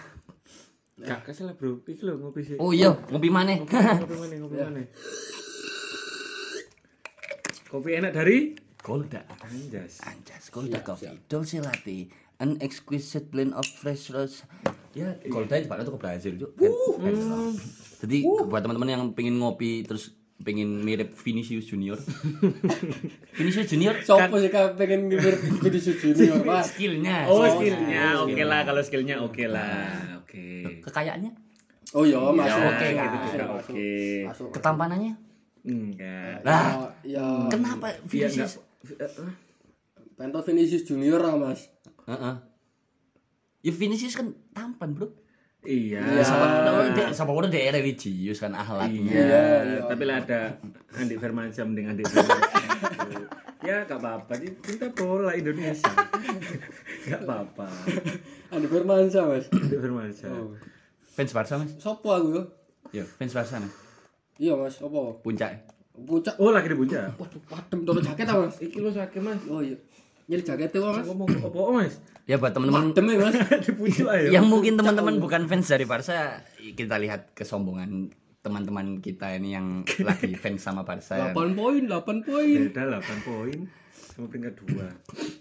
Gak kasih lah bro. Iki lho ngopi sih.
Oh iya, ngopi maneh.
Ngopi mana? Ngopi mana? Kopi enak dari
Golda.
Anjas.
Anjas, Golda Coffee, Dolce Latte, an exquisite blend of fresh roast. Ya, Golda itu tuh ke Brazil, Cuk. Kan? Kan. Jadi buat teman-teman yang pengen ngopi terus pengen mirip Vinicius Junior. Vinicius Junior
Sopo sih kan pengen ngibir video junior Mas.
skillnya.
Oh,
skillnya.
skillnya oke lah kalau skillnya oke lah. Oke.
Kekayaannya,
Oh iya masuk
Ya,
oke lah.
gitu juga
Masuk.
oke.
Masuk.
ketampanannya.
Enggak.
Lah,
Ya
kenapa
Iya.
Vinicius?
Pento Vinicius Junior lah Mas.
Heeh. Ya Vinicius kan tampan, Bro.
Iya.
Ya, sama udah daerah religius kan akhlaknya.
Iya, tapi lah ada Andi Firmansyah mending Andi ya gak apa-apa, cinta bola Indonesia. gak apa-apa.
Andi Firmansyah Mas.
Andi Firmansyah.
Oh.
Fans Barca, Mas.
Sopo aku yo?
Yo, fans Barca, Mas.
Iya Mas, apa?
Puncak.
Pucak.
Oh lagi di puncak.
Waduh, padem tuh jaket ah Mas.
Iki lo sakit mas.
Oh iya. Nyari jaketnya Mas.
Ngomong apa mas?
Ya buat teman-teman
Padem ya Mas.
di puncak ayo.
yang mungkin teman-teman bukan fans dari Barca, kita lihat kesombongan teman-teman kita ini yang lagi fans sama Barca.
8 poin, 8 poin.
Beda 8 poin sama peringkat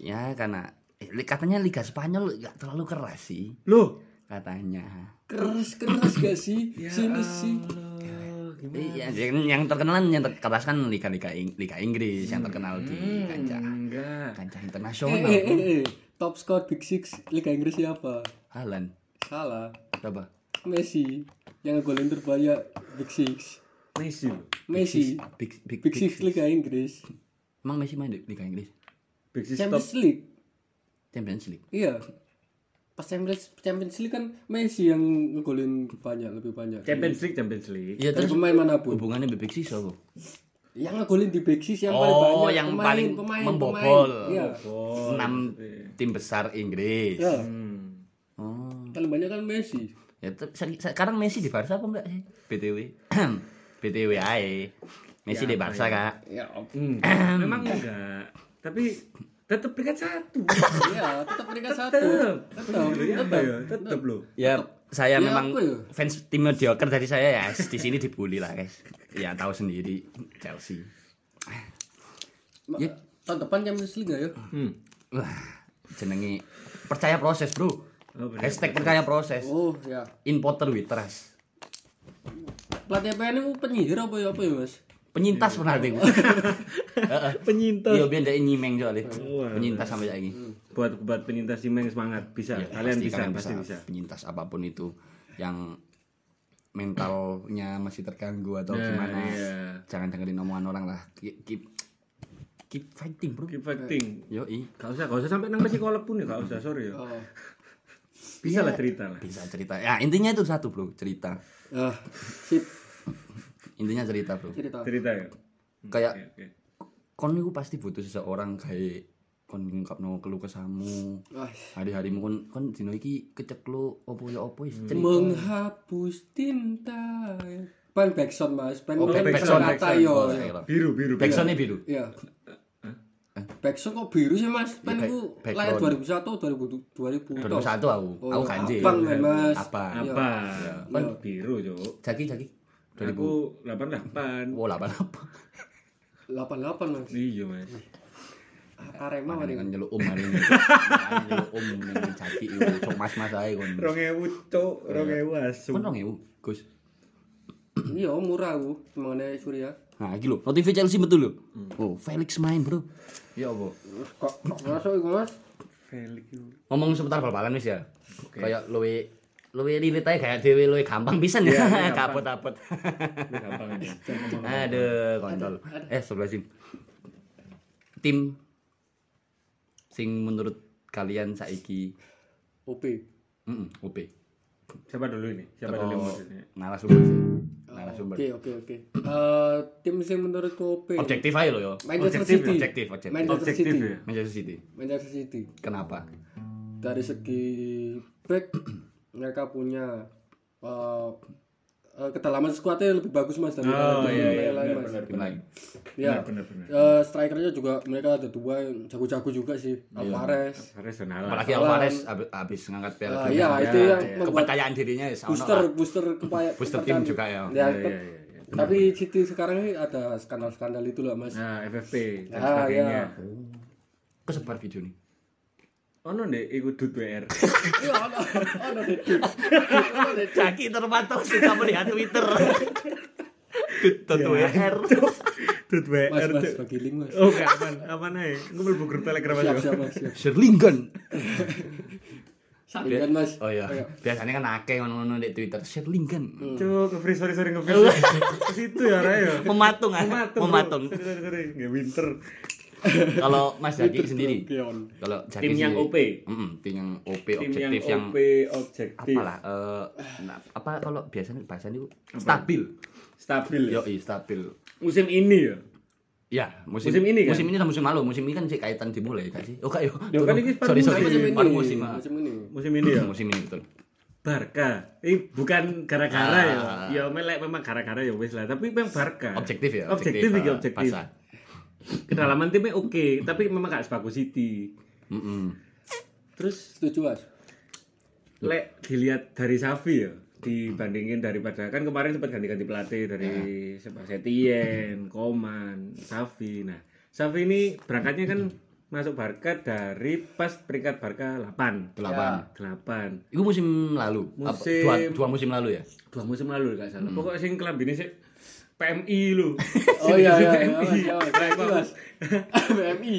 2
Ya karena eh, katanya Liga Spanyol nggak terlalu keras sih
Loh,
katanya.
Keras keras gak sih? Sini sih.
Iya, yang, yang terkenal yang terkeras kan Liga-Liga Ing- Liga Inggris yang terkenal di kancah
Enggak.
kancah
Eh,
internasional.
eh, eh, eh. Top score Big Six Liga Inggris siapa?
Halan,
Salah.
berapa?
Messi. Yang golin terbanyak Big Six.
Messi.
Messi.
Big Big,
Big Six Liga Inggris.
Emang Messi main di Liga Inggris?
Big Six top.
Champions League.
Champions League.
Iya. Pas Champions Champions League kan Messi yang ngegolin banyak lebih banyak.
Champions League, Champions League.
Iya
Dari
terus
pemain mana pun.
hubungannya Big Six apa?
Yang ngegolin di Big Six yang paling
Oh,
banyak.
yang
pemain,
paling
pemain,
membobol.
pemain. Iya.
Oh,
Enam tim besar Inggris.
Ya.
Hmm.
Oh.
Paling banyak kan Messi.
Ya sekarang Messi di Barca apa enggak sih? BTW. BTW ae. Messi di Barca, Kak.
Ya,
Hmm. Memang enggak. Tapi tetap peringkat satu.
iya, tetap peringkat satu.
Tetap.
Tetap.
Ya, apa ya? Tetap loh.
Ya, saya
Ya,
memang
ya?
fans tim mediocre dari saya ya di sini dibully lah, guys. Ya tahu sendiri Chelsea. Ya.
tahun depan Champions League nggak ya?
Hmm.
Wah, jenenge percaya proses, Bro.
Oh, bener.
Hashtag percaya proses.
Oh ya.
In Potter we trust.
Pelatih PN itu penyihir apa ya apa ya mas?
Penyintas pernah deh.
Penyintas.
Iya, biar ndek nyimeng soalnya. Penyintas sampai saiki.
Buat buat penyintas Simeng semangat bisa.
Iya,
Kalian
pasti
bisa,
kalian
pasti bisa.
Penyintas apa pun itu yang mentalnya masih terganggu atau
Nah,
gimana.
iya.
Jangan dengerin omongan orang lah. Keep keep, keep fighting, Bro.
Keep fighting.
Yo,
Gak usah, gak usah sampai nang psikolog pun ya, gak usah, sorry ya.
Oh.
Bisa lah cerita lah.
bisa cerita. Ya, intinya itu satu, Bro, cerita.
Sip
Intinya cerita, Bro.
cerita.
Cerita ya.
Kayak
Oke, oke.
kon itu pasti butuh seseorang kayak kon ngungkapno keluh kesahmu.
Ah,
Hari-harimu kon kon dino iki keceklo opo ya opo wis cerita.
menghapus tinta. Pan backsound mas, pan
Oh,
pan
backsound,
kata yo.
Oh, iya.
Biru, biru.
Backsoundnya biru.
Iya. Backsound kok biru sih mas? Pan itu
background.
lahir 2001 2000 2000 toh.
2001 aku.
Oh,
aku kanji.
men, Mas.
Apa?
Apa?
Kan
Biru, Cuk.
Jaki jaki. 2000.
Aku 88.
Oh, 8 apa?
88 mas.
Iya, Mas.
Arema
Mana
mari.
kan nyeluk om hari ini. Nyeluk om ning jaki iku cok mas-mas ae kon.
2000, Cuk. 2000 asu.
Kon 2000, Gus.
Iya murah aku temane Surya.
Nah, iki lho, notif Chelsea betul lho. Oh, Felix main, Bro. Ya apa?
Kok kok masuk iku mas?
Felix.
Ngomong seputar bal-balan wis ya. Kayak luwe luwe lilit ae kayak dhewe luwe gampang pisan ya. Kapot-kapot.
Gampang aja.
Aduh, kontol. Eh, sebelah sini. Tim sing menurut kalian saiki
OP.
heeh, OP.
Siapa dulu ini? Siapa dulu yang
Oh,
maksudnya?
narasumber sih. Narasumber.
Oke oke oke. Eh tim sing menurutku OP.
Objektif aja lo yo.
Manchester
Objektif,
City.
Objektif, objektif.
Manchester
Objektif
City.
ya?
Manchester City.
Manchester City.
Kenapa?
Dari segi back mereka punya eh eh, kedalaman skuadnya lebih bagus mas dari
Oh iya iya
yang lain mas. Ya. Eh, strikernya juga mereka ada dua yang jago-jago juga sih. Alvarez.
Harus senala.
Apalagi Alvarez habis, habis ngangkat piala dunia.
iya, itu yang membuat
Kepercayaan dirinya ya
booster
lah.
booster kepaya
Booster tim juga ya.
Ya,
Iya iya iya. iya.
Tapi City sekarang ini ada skandal-skandal itu loh mas.
Nah, FFP dan
Ah,
sebagainya.
iya.
Kesebar video nih.
Ono ndek iku dut WR.
Iya, ono ono deh. Ono deh.
Jaki terpantau suka melihat Twitter. Tutu WR.
Dut WR.
Mas mas bagi link mas.
Oh, gak aman. Aman ae. Ngumpul bu grup Telegram aja.
siap mas siap.
Sherlingan.
Salingan mas.
Oh iya. Biasanya kan akeh ngono-ngono di Twitter. Sherlingan.
Cuk, nge-freeze sorry sorry nge-freeze. Ke situ ya Ray ya.
Mematung ah.
Mematung.
Mematung.
Sorry sorry sorry. Nggak winter.
Kalau Mas Jaki sendiri. Kalau Jaki
Tim yang OP.
Mm-mm, tim yang OP
Tim yang
objektif yang,
OP objektif.
apalah eh nah, apa kalau biasanya bahasanya itu stabil.
Stabil ya.
Yo, stabil.
Musim ini ya.
Ya, musim,
Musim ini kan?
Musim ini sama musim lalu. Musim ini kan sih kaitan dimulai kan sih? Oh, kak, yo.
Ya kan ini
sorry, sorry.
musim
ini.
Musim. ah.
Musim ini.
Musim ini ya.
Musim ini betul.
Barca. Ini bukan gara-gara ya.
Ah.
Ya melek memang gara-gara ya wis lah, tapi memang Barca.
Objektif ya.
Objektif
ah,
objektif. Kedalaman timnya oke, tapi memang gak sebagus City.
Mm-mm.
Terus
Setuju mas.
lek dilihat dari Safi ya dibandingin daripada kan kemarin sempat ganti-ganti pelatih dari siapa Setien, Koman, Safi. Nah, Safi ini berangkatnya kan masuk Barca dari pas peringkat Barca 8.
Delapan.
8.
Itu musim lalu. Apa,
Musim-
dua, dua musim lalu ya.
Dua musim lalu gak salah. Pokoknya sing kelambine sih PMI lu.
Oh iya iya. iya,
PMI.
Iya, Mas. BMI.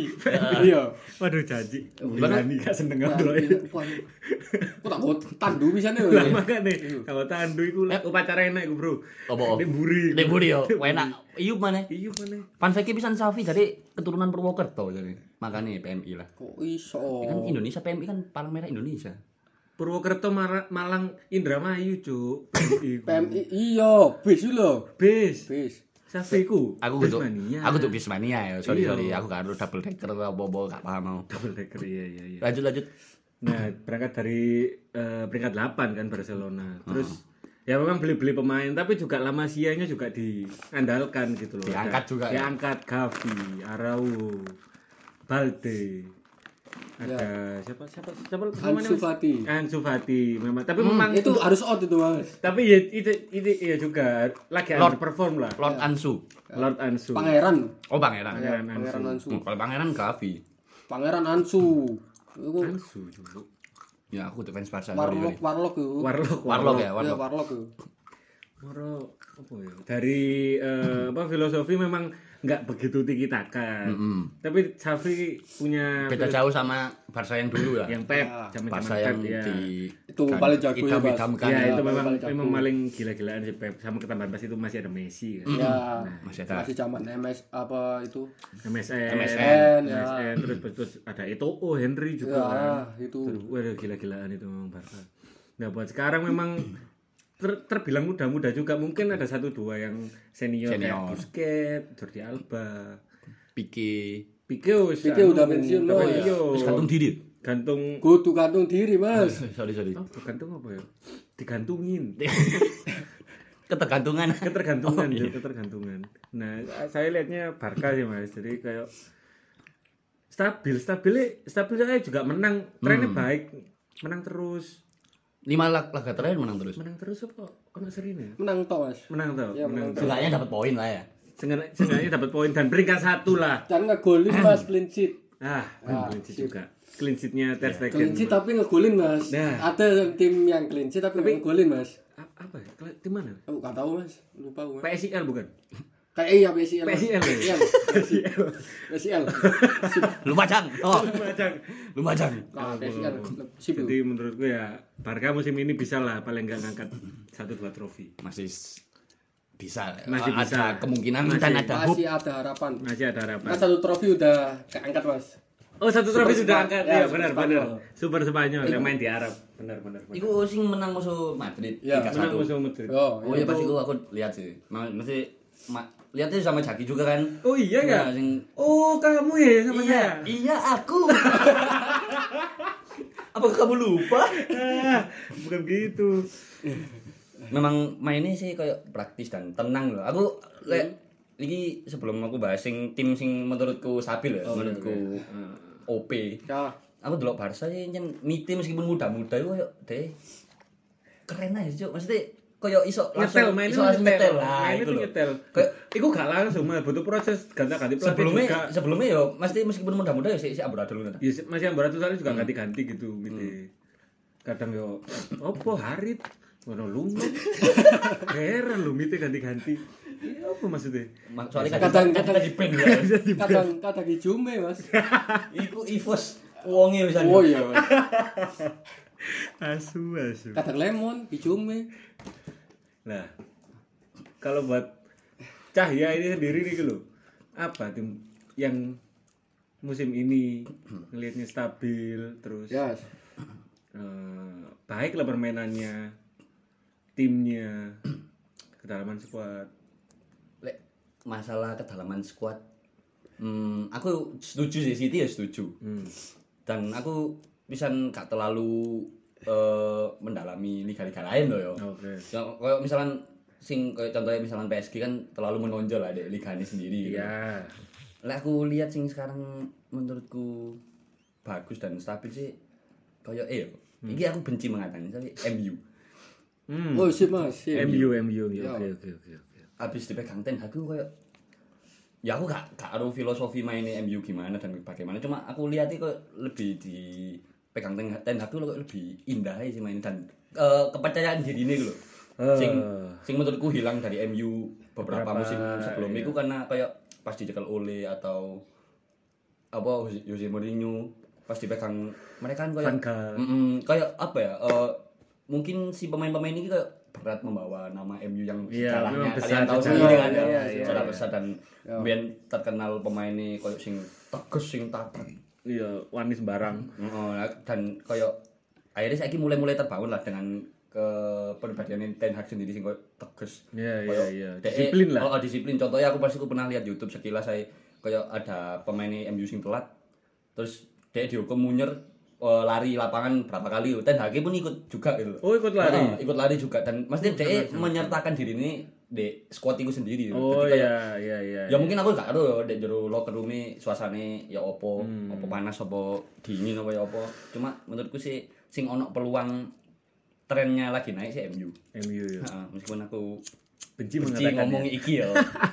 Iya.
Waduh janji. Bilani gak seneng
Wah,
ngono.
iya, wah, Kok tak kok tandu bisa nih.
Lah makane kalau tandu iku upacara enak iku, Bro.
Apa?
Ini buri.
Nek buri yo, enak. Iup mana?
Iya mana?
Pan Feki pisan Safi dari keturunan Purwokerto jadi. Makanya PMI lah.
Kok iso?
Kan Indonesia PMI kan palang merah Indonesia.
Purwokerto Malang Indramayu, Cuk. PMI.
Iya, bis lho.
Bis.
Bis.
Safiku.
Aku
mania.
aku tuh Bismania ya. Sorry
Iya.
sorry, aku gak harus double decker apa-apa gak paham mau.
Double decker iya iya iya.
Lanjut lanjut.
Nah, berangkat dari eh, peringkat 8 kan Barcelona. Terus ya memang beli-beli pemain tapi juga La Masia-nya juga diandalkan gitu loh.
Diangkat juga ya?
Diangkat Gavi, Araujo, Balde. Ada siapa siapa siapa
Ya. Ansu Fati.
Ansu Fati memang tapi
Hmm,
memang
Itu harus out itu mas.
tapi ya itu itu iya juga lagi
Lord.
underperform lah
Lord Ansu.
Lord Ansu
Pangeran.
Oh pangeran.
Pangeran
Pangeran
Ansu
Ansu.
Hmm, kalau pangeran Gavi.
Pangeran Ansu. Itu
Ansu dulu
Ya aku tuh fans Barca.
Warlock. Warlock itu.
Warlock
Warlock ya,
Ya
Warlock.
Warlock itu.
Moro apa ya? Dari eh, apa filosofi memang nggak begitu tiki taka.
Mm-mm.
Tapi Safi punya
Beda jauh sama Barca yang dulu ya.
yang Pep,
Ya.
zaman
Barca
Pep
yang
ya.
di
Itu paling jago ya, Bas.
Ya,
Ya,
itu memang
paling
memang paling gila-gilaan si Pep sama ketambahan pas itu masih ada Messi kan.
Ya.
Masih ada.
Masih zaman MS apa itu?
MSN,
MSN, ya.
MSN, terus terus ada Eto'o, Henry juga
Ya,
kan.
itu.
Terus, waduh gila-gilaan itu memang Barca. Nah buat sekarang memang ter- terbilang muda-muda juga mungkin ada satu dua yang senior,
Senior.
kayak Busquets, Jordi Alba,
Pique.
Pique wis
Pique
anu,
udah pensiun, oh,
pensiun.
ya.
Terus gantung diri.
gantung
Kudu gantung diri mas.
sorry sorry.
oh, gantung apa ya? Digantungin.
Ketergantungan.
Ketergantungan,
Oh, iya.
ketergantungan. Nah, saya lihatnya Barca sih Mas. Jadi kayak stabil, stabilnya stabilnya juga menang, trennya
Hmm.
baik, menang terus.
Lima lag- laga terakhir menang terus.
Menang terus apa? Ono serine.
Menang toh mas.
Menang tau,
Ya,
menang.
Seenggaknya dapat poin lah ya.
Seenggaknya dapat poin dan peringkat satu lah.
Dan ngegolin mas clean sheet.
Ah,
Ah,
clean sheet juga. Clean sheetnya Ter Stegen.
Clean sheet tapi ngegolin mas.
Nah.
Ada tim yang clean sheet tapi, ngegolin mas.
Apa ya? Tim mana?
Aku nggak tahu mas. Lupa aku. Mas.
PSIL bukan?
Kayak iya. PSIL,
ya?
Iya.
PSIL.
PSIL.
Lumajang. Oh,
Lumajang.
Lumajang.
Nah. Sip.
Jadi menurutku ya Barca musim ini bisa lah paling nggak ngangkat satu dua trofi.
Masih bisa.
Masih
ada
bisa.
kemungkinan
Masih.
dan ada hope.
Masih ada harapan.
Masih ada harapan.
Kan satu trofi udah keangkat mas.
Oh satu
Super
trofi sudah angkat
ya,
ya, benar benar. Super Spanyol yang main di Arab. Benar benar.
Iku sing menang musuh Madrid
Ya,
3-1.
Menang musuh Madrid.
Oh,
Oh iya pas itu aku lihat sih. Ma- Masih ma- lihatnya sama Jaki juga kan.
Oh iya
Nah,
nggak?
sing-
Oh kamu ya sama
iya,
saya.
iya aku. Apa kamu lupa?
Ah, bukan gitu.
Memang mainnya sih kayak praktis dan tenang loh. Aku iki sebelum aku bahas sing tim sing menurutku stabil ya, menurutku OP.
Ya.
Aku delok Barca sih nyen miti meskipun muda-muda itu kayak deh keren aja cuk. Maksudnya kayak iso
Nyetel
langsung
mainnya
iso langsung
nyetel.
nyetel lah
Mainnya
itu
nyetel.
Kayak
Iku gak langsung mah butuh proses ganti-ganti pelatih
sebelumnya
juga.
sebelumnya ya mesti meskipun muda-muda ya si si amburadul ngono.
Ya, masih yang berat soalnya juga
Hmm.
ganti-ganti gitu gitu. Kadang yo opo harit ngono lungo. Heran lu mite ganti-ganti. Iya apa maksudnya?
Ma- Soalnya
Kadang-
kadang
kadang-
di band ya.
Kadang kadang di Jume mas.
Iku Ivos wonge misalnya.
Oh iya mas.
Asu asu.
Kadang lemon di Jume.
Nah, kalau buat Cahya ini sendiri nih gitu loh. Apa tim yang musim ini ngelihatnya stabil terus
Ya.
eh, baik lah permainannya, timnya, kedalaman squad.
Lek masalah kedalaman squad hmm, aku setuju sih City ya setuju
Hmm.
dan aku bisa gak terlalu eh, mendalami liga-liga lain loh yo
Oke.
Ya, kayak misalkan sing kayak contohnya misalkan PSG kan terlalu menonjol lah di liga ini sendiri gitu.
Iya.
Lek aku lihat sing sekarang menurutku bagus dan stabil sih kayak eh ini aku benci mengatakan tapi MU
Hmm.
Oh sip mas. Sip.
MU MU ya. Oke oke oke oke.
habis dipegang Ten aku kayak ya aku gak gak tahu filosofi mainnya MU gimana dan bagaimana cuma aku lihat kok lebih dipegang Ten Ten tuh kok lebih indah sih main dan eh, kepercayaan diri ini loh
Eh.
sing sing menurutku hilang dari MU beberapa
Berapa,
musim sebelumnya
iya.
itu karena kayak pas dicekel oleh atau apa Jose Mourinho pas dipegang mereka kan kayak. Mm-mm, kayak apa ya eh, mungkin si pemain-pemain ini kayak berat membawa nama MU yang
Iya,
sejarahnya
besar,
kalian tahu sendiri kan
Iya,
ya,
iya, iya,
secara
iya.
besar dan
Iya.
biar terkenal pemain ini kayak sing tegas sing tatak
Iya, wani sembarang.
Heeh, dan kayak akhirnya saya mulai-mulai terbangun lah dengan kepribadian Ten Hag sendiri sing tegas
Iya iya iya. Disiplin lah.
Oh, oh, disiplin. Contohnya aku pasti aku pernah lihat YouTube sekilas saya kayak ada pemain MU sing telat. Terus dia dihukum munyer eh, lari lapangan berapa kali. Ten Hag pun ikut juga gitu.
Oh, ikut lari.
Heeh, ikut lari juga dan mesti dia menyertakan diri ini di squad iku sendiri
Oh iya iya iya.
ya mungkin aku gak tahu ya di jero locker room suasane ya opo
Hmm.
opo panas opo dingin apa ya opo cuma menurutku sih sing ono peluang trennya lagi naik sih MU
MU ya.
Heeh, meskipun aku
Benci
benci ngomong iki ya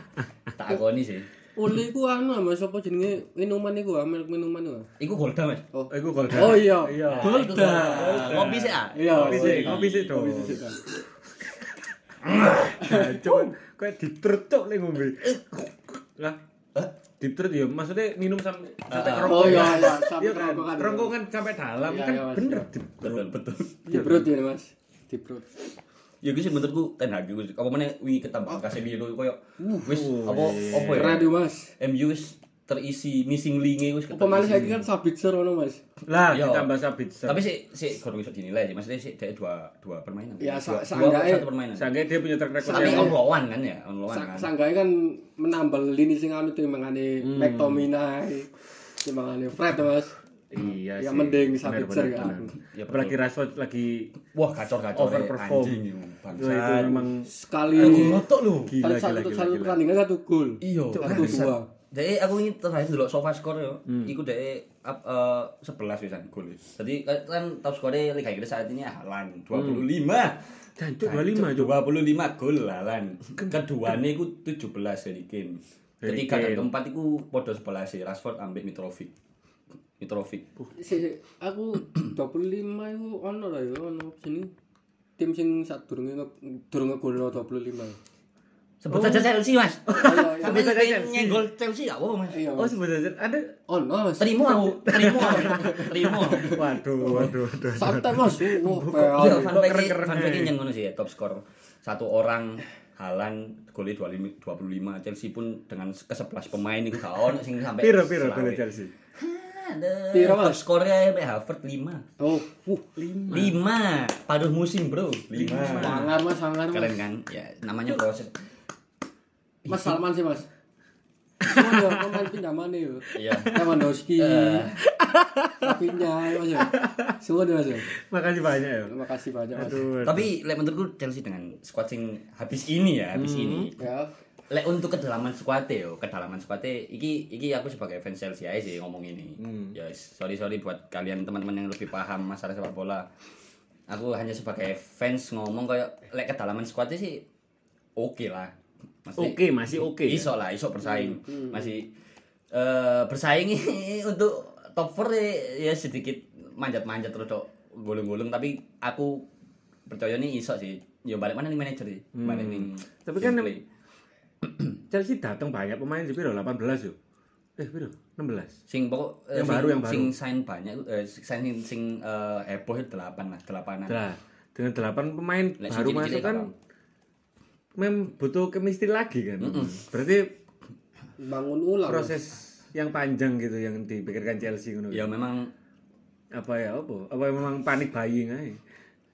tak akoni sih
Oleh iku anu Mas apa jenenge minuman iku, ah, merek minuman iku. ah.
iku Golda mas
Oh.
Oh, iku gol.
Oh iya.
Iya.
Nah,
Golda.
Golda. ngopi sih ah
Iya.
Kopi sih, kopi sih dong. Cuman kayak ditercok nih ngombe. Lah, ditercok ya maksudnya minum sampai sampai
Ah,
kerongkongan.
Oh iya iya, sampai
Iya kan,
kerongkongan.
kerongkongan sampai dalam
Iya,
kan
iya, Mas,
bener.
iya.
betul betul
Di perut ya Mas. Di perut.
ya gue sih menurutku ten hag gue apa mana wi ketambah Casemiro koyo wis apa apa ya
Keren Mas.
MU wis terisi missing link wis
malah
keterisi.
saya kan Sabitzer ono Mas.
Lah,
Yo.
ditambah Sabitzer.
tapi sih sih kalau bisa dinilai sih maksudnya sih dia dua dua permainan
Ya,
dua,
sa-
dua
seenggaknya-
satu permainan
Sangka dia punya track record
tapi
Seenggaknya-
on lawan kan ya on lawan kan
Sanggae kan menambal lini sing anu tuh mangane McTominay. Mangane Fred Mas.
Iya
Ya
sih.
mending
Bener,
Sabitzer
bener,
kan.
Ya.
Apalagi Rashford lagi
wah kacor kacor
overperform.
anjing itu
Wah,
bangsa
itu memang
Sekali
ngotok lu
gila
satu
gila
satu
gila.
satu pertandingan satu gol.
iya
Satu dua.
Jadi aku ini terakhir dulu sofa skor yo. Iku dari up eh, 11 wisan gol. Jadi kan top skornya Liga Inggris saat ini Haaland 25.
Jancuk 25
Jancuk, 25 gol Haaland. Keduanya iku 17 dari Kane.
Dari
Ketiga dan
Kane.
keempat iku podo 11 Rashford ambil Mitrovic. Mitrovic.
Si, si, aku 25 itu ono lah ya ono sini tim sing sak durunge nge- durung ngegolno 25.
Sebut saja Chelsea, Mas.
Ayo, ayo.
Sampai
saja
pengen
Chelsea.
nyenggol Chelsea gak apa-apa, Mas.
Iya.
Oh sebenarnya ada
Ono Mas.
Terima aku, terima. Terima.
Waduh, waduh, waduh.
Santai Mas. Wah,
Iya, fun fact fun yang ngono sih ya, top skor satu orang Halan golnya 25 25 Chelsea pun dengan ke-11 pemain itu gak ono sing sampai
Piro piro golnya Chelsea.
Ada.
Piro,
top
Mas?
skornya sampai Harvard 5.
Oh, uh,
5 paruh musim, Bro. 5.
sangar Mas, sangar
Keren
Mas.
kan? Ya, namanya proses.
Mas Salman sih Mas. Semua ya pemain pinjaman ya.
Iya.
Lewandowski.
Eh.
Rapinya Mas ya. Semua deh Mas ya.
Makasih banyak ya.
Terima kasih banyak Mas.
Aduh.
Tapi lek menurutku Chelsea dengan squad sing habis ini ya, habis ini.
Ya.
Lek untuk kedalaman squad yo, kedalaman squad iki iki aku sebagai fans Chelsea aja sih ngomong ini. Ya sorry sorry buat kalian teman-teman yang lebih paham masalah sepak bola. Aku hanya sebagai fans ngomong kayak lek kedalaman squad sih oke lah.
Oke, masih oke. ya?
Iso lah, iso bersaing. Masih eh bersaing untuk top 4 ya sedikit manjat-manjat terus tok gulung-gulung tapi aku percaya nih iso sih. Ya balik mana nih manajer sih? Balik nih.
Tapi kan
gameplay.
Chelsea datang banyak pemain sih piro 18 yo. Eh piro? 16.
sing pokok eh,
Yang
sing,
baru, yang baru.
sing sign banyak eh, sign sing, sing eh, heboh itu delapan lah delapanan
Lah, dengan 8 pemain
Lek
baru masuk kan
kapan?
Mem butuh chemistry lagi kan. Berarti
Bangun ulang.
Proses yang panjang gitu yang dipikirkan Chelsea ngono.
ya memang
Apa ya apa? Apa memang panik buying aja?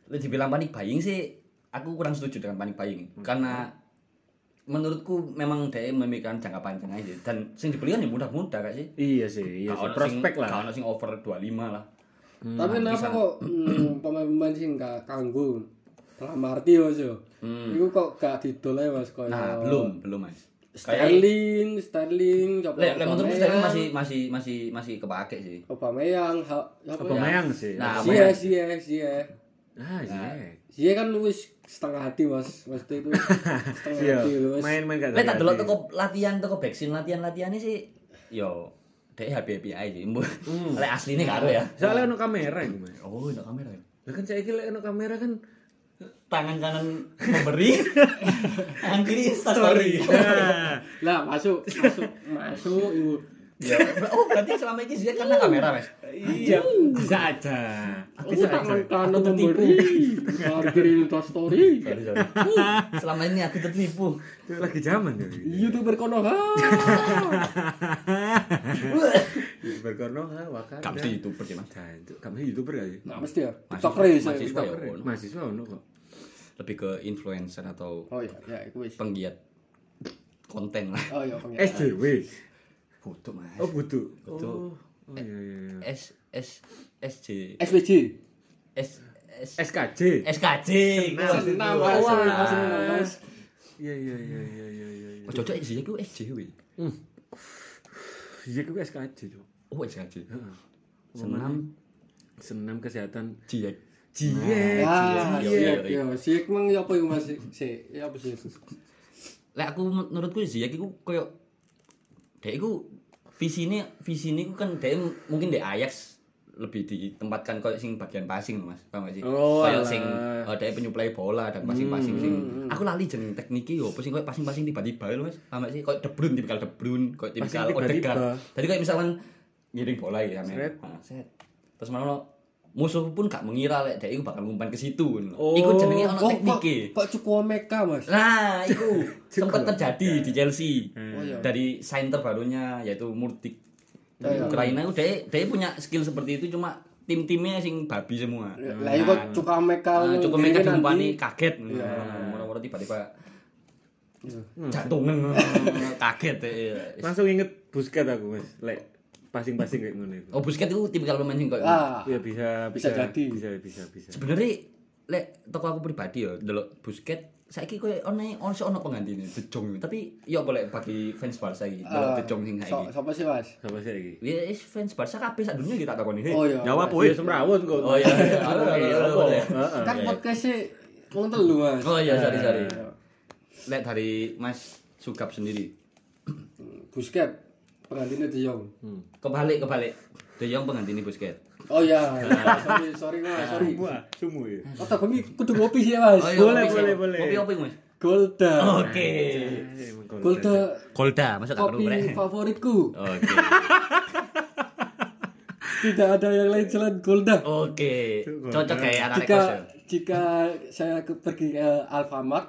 lu dibilang panik buying sih aku kurang setuju dengan panik buying karena menurutku memang dia memikirkan jangka panjang aja dan sing dibeli kan ya mudah-mudah gak sih
Iya sih, iya sih. Prospek
sing-
lah.
ono sing over 25 lah
Tapi kenapa
bisa.
kok hmm, pemain-pemain sing gak kanggo Lamarti Mas yo. Iku kok gak didol ae Mas koyo.
nah belum belum mas kayak
Sterling, Sterling, coba.
lek lek menurutku
Aubameyang,
Sterling masih masih masih masih kepake sih
Aubameyang, ha, apa
Apa
ya?
mayang sih?
Nah,
Zie, Zie, Zie.
Ah, iya.
Zie kan wis setengah hati Mas. Maksudnya itu setengah
Iya,
hati lho, Mas.
main-main gak
lek tak delok toko latihan toko backsin latihan latihannya sih yo dia happy happy aja sih lek aslinya karo ya
Soalnya ono kamera iku, Mas.
oh ada kamera ya
Lah kan saya kira ono kamera kan
tangan kanan memberi tangan kiri instastory
Nah,
Lah masuk, masuk, masuk ibu.
ya oh berarti selama ini sih karena kamera mas
iya, bisa aja.
Aku
Bisa aja.
tangan kanan
Aku tertipu.
memberi. Tangan kiri story.
sorry sorry selama ini aku tertipu
Itu lagi zaman ya.
Youtuber Konoha.
Berkono ha wakan.
kamu sih youtuber sih mas
kamu youtuber gak sih?
Nah, mesti ya. TikToker ya.
mahasiswa. ya.
Mahasiswa ono kok.
Lebih ke influencer atau
Oh iya, ya wis.
penggiat konten lah
Oh iya, pengen.
SJW.
butuh mas
Oh, butuh.
Butuh.
Oh, oh iya iya iya.
S S SJ
SPJ.
S S
SKJ.
SKJ
Senam.
Senam, Mas. Mas.
Iya iya iya iya iya iya.
Oh, cocok Ziyech ku SJW.
Iya gue SKJ, Cuk.
Oh, SKJ.
Heeh.
Senam
Senam kesehatan
Ziyech.
Jie.
Ah,
iya,
iya, iya. Si emang ya apa iku Mas? Si, ya apa sih?
Lek aku menurutku Ziyech iku koyo dek iku visine visine iku kan dek mungkin di Ajax lebih ditempatkan koyo sing bagian passing Mas. Paham gak sih?
Oh, alah.
sing uh, dek penyuplai bola dan passing-passing sing aku lali jeneng tekniknya yo sing koyo passing-passing tiba-tiba lho Mas. Paham gak sih? Koyo De Bruyne tipikal De Bruyne, koyo tipikal
Passing.
Odegaard. Jadi koyo misalkan ngiring bola ya.
Sret.
Nah, set. Terus malah musuh pun gak mengira lek dek iku bakal ngumpan ke situ.
Oh.
Iku jenenge ono
Oh,
teknike.
kok cukup Meka, Mas?
Nah, itu sempat terjadi di Chelsea.
Oh iya.
Dari sign terbarunya yaitu Murtik. Dari
Oh, iya.
Ukraina itu dia, dia punya skill seperti itu cuma tim-timnya sing babi semua.
Lah iku cukup Meka.
Nah,
nanti.
diumpani kaget.
Iya.
Murah-murah tiba-tiba
Iya.
jantungan kaget.
Langsung inget Busquets aku, Mas. Lek passing-passing kayak ngono iku.
Oh, Busquets itu tipikal pemain sing kayak
Ah,
Iya bisa
Bisa jadi.
Bisa bisa bisa.
sebenarnya lek toko aku pribadi ya delok Busquets saiki koyo ono ono ono penggantine De Jong tapi ya boleh bagi fans Barca iki delok
ah,
De Jong sing
so-
saiki.
Siapa sih, Mas?
Sama saya iki.
Ya is fans Barca kabeh sak dunia kita takoni.
Oh iya.
Jawab woi.
iya semrawut kok.
Oh iya. iya.
Kan podcastnya wong telu, Mas.
Oh iya, sorry sorry.
Iya.
Lihat dari Mas Sugap sendiri.
Busket penggantinya De Jong.
Hmm.
Kebalik kebalik. De Jong pengganti Busquets.
Oh iya, sorry, sorry Mas, sorry.
Semua, semua ya.
Oh, tak bengi kudu ngopi sih, Mas.
Oh iya,
Boleh,
kopi,
boleh, boleh.
Kopi apa Mas?
Golda.
Oke.
Kalau
Golda
Kolda, masa gak perlu
kopi favoritku.
Oke.
Tidak ada yang lain selain Golda.
Oke. Cocok kayak anak
Jika
kos ya.
jika saya pergi ke Alfamart,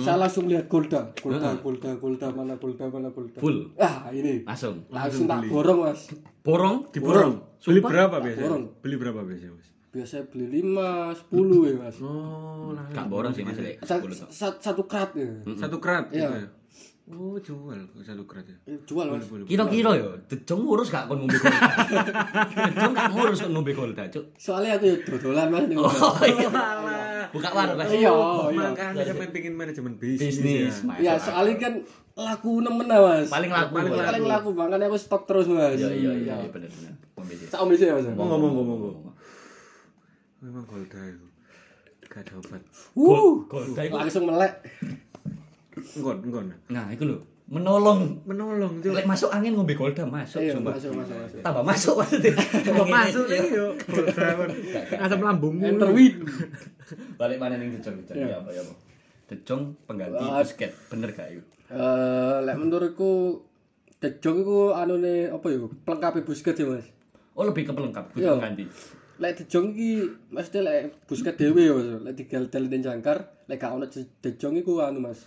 saya langsung lihat Golda, Golda, Golda, Golda, mana Golda, mana Golda.
Full.
Ah, ini.
Langsung.
Langsung tak borong, Mas.
Borong?
Diborong. Beli berapa biasanya?
Borong.
Beli berapa biasanya, Mas?
Biasanya beli 5, 10 ya, Mas.
Oh, lah.
Gak borong sih Mas Lek.
Sa-
10 tuh.
sa- satu krat ya.
Satu krat
Iya.
Ya. Oh, jual satu krat ya.
Eh, Jual, Mas.
Kira-kira yo, De Jong ngurus gak kon ngombe Golda. De Jong gak ngurus kon ngombe Golda, Cuk.
Soalnya aku ya dodolan, Mas.
Oh iya.
Alah.
Buka warung Mas.
Iya, iya.
makanya sampai pengen manajemen bisnis.
Bisnis.
ya.
Ya, soalnya kan laku nemen lah, Mas.
Paling laku.
Paling
Mas.
Paling laku, makanya aku stok terus, Mas.
Iya iya iya iya, bener bener. Ngombe sih.
Tak ombe sih, Mas.
Mau ngomong ngomong ngomong. Memang Golda itu. Gak ada obat.
Itu.
langsung melek.
Engon, engon.
Nah, itu lho. Menolong.
Menolong tuh.
Lek masuk angin ngombe Golda masuk
Iya,
sumpah.
masuk, masuk, masuk.
Tambah masuk maksudnya.
Kok masuk nih yo. Asam lambungmu.
Enter win.
Balik mana ning Dejong Dejong
Iya.
ya apa ya apa. Dejong pengganti. Busquets. Bener gak itu?
Eh, lek menurutku De Jong iku anune apa ya? Pelengkapi Busquets ya, Mas.
Oh, lebih ke pelengkap
Iya.
pengganti.
Lek De Jong iki mesti lek Busquets dhewe ya, Mas. Lek digal-gal ning jangkar, lek gak ono De Jong iku anu, Mas.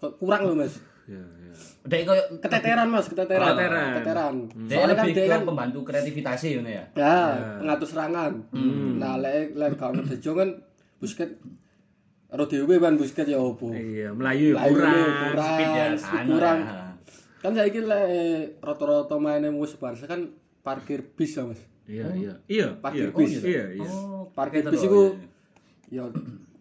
Kurang lho, Mas.
Ya, ya.
Dek koyo
Keteteran, Mas, keteteran.
Keteteran.
Keteteran.
Dek
Soalnya kan dia
ke
kan
pembantu kreativitasnya ngono ya.
ya, pengatur serangan. Nah, lek lek gak ono kan Busquets Ro dhewe kan Busquets ya opo.
Iya, Melayu
Layu
kurang.
kurang,
Speed ya,
speed
anu
kurang.
ya.
Kan saiki lek rata-rata maine mus Barca kan parkir bis ya, Mas.
Iya, iya. Iya,
Parkir
iya.
bis.
Iya, iya.
Oh,
Parkir bis
loh,
itu ya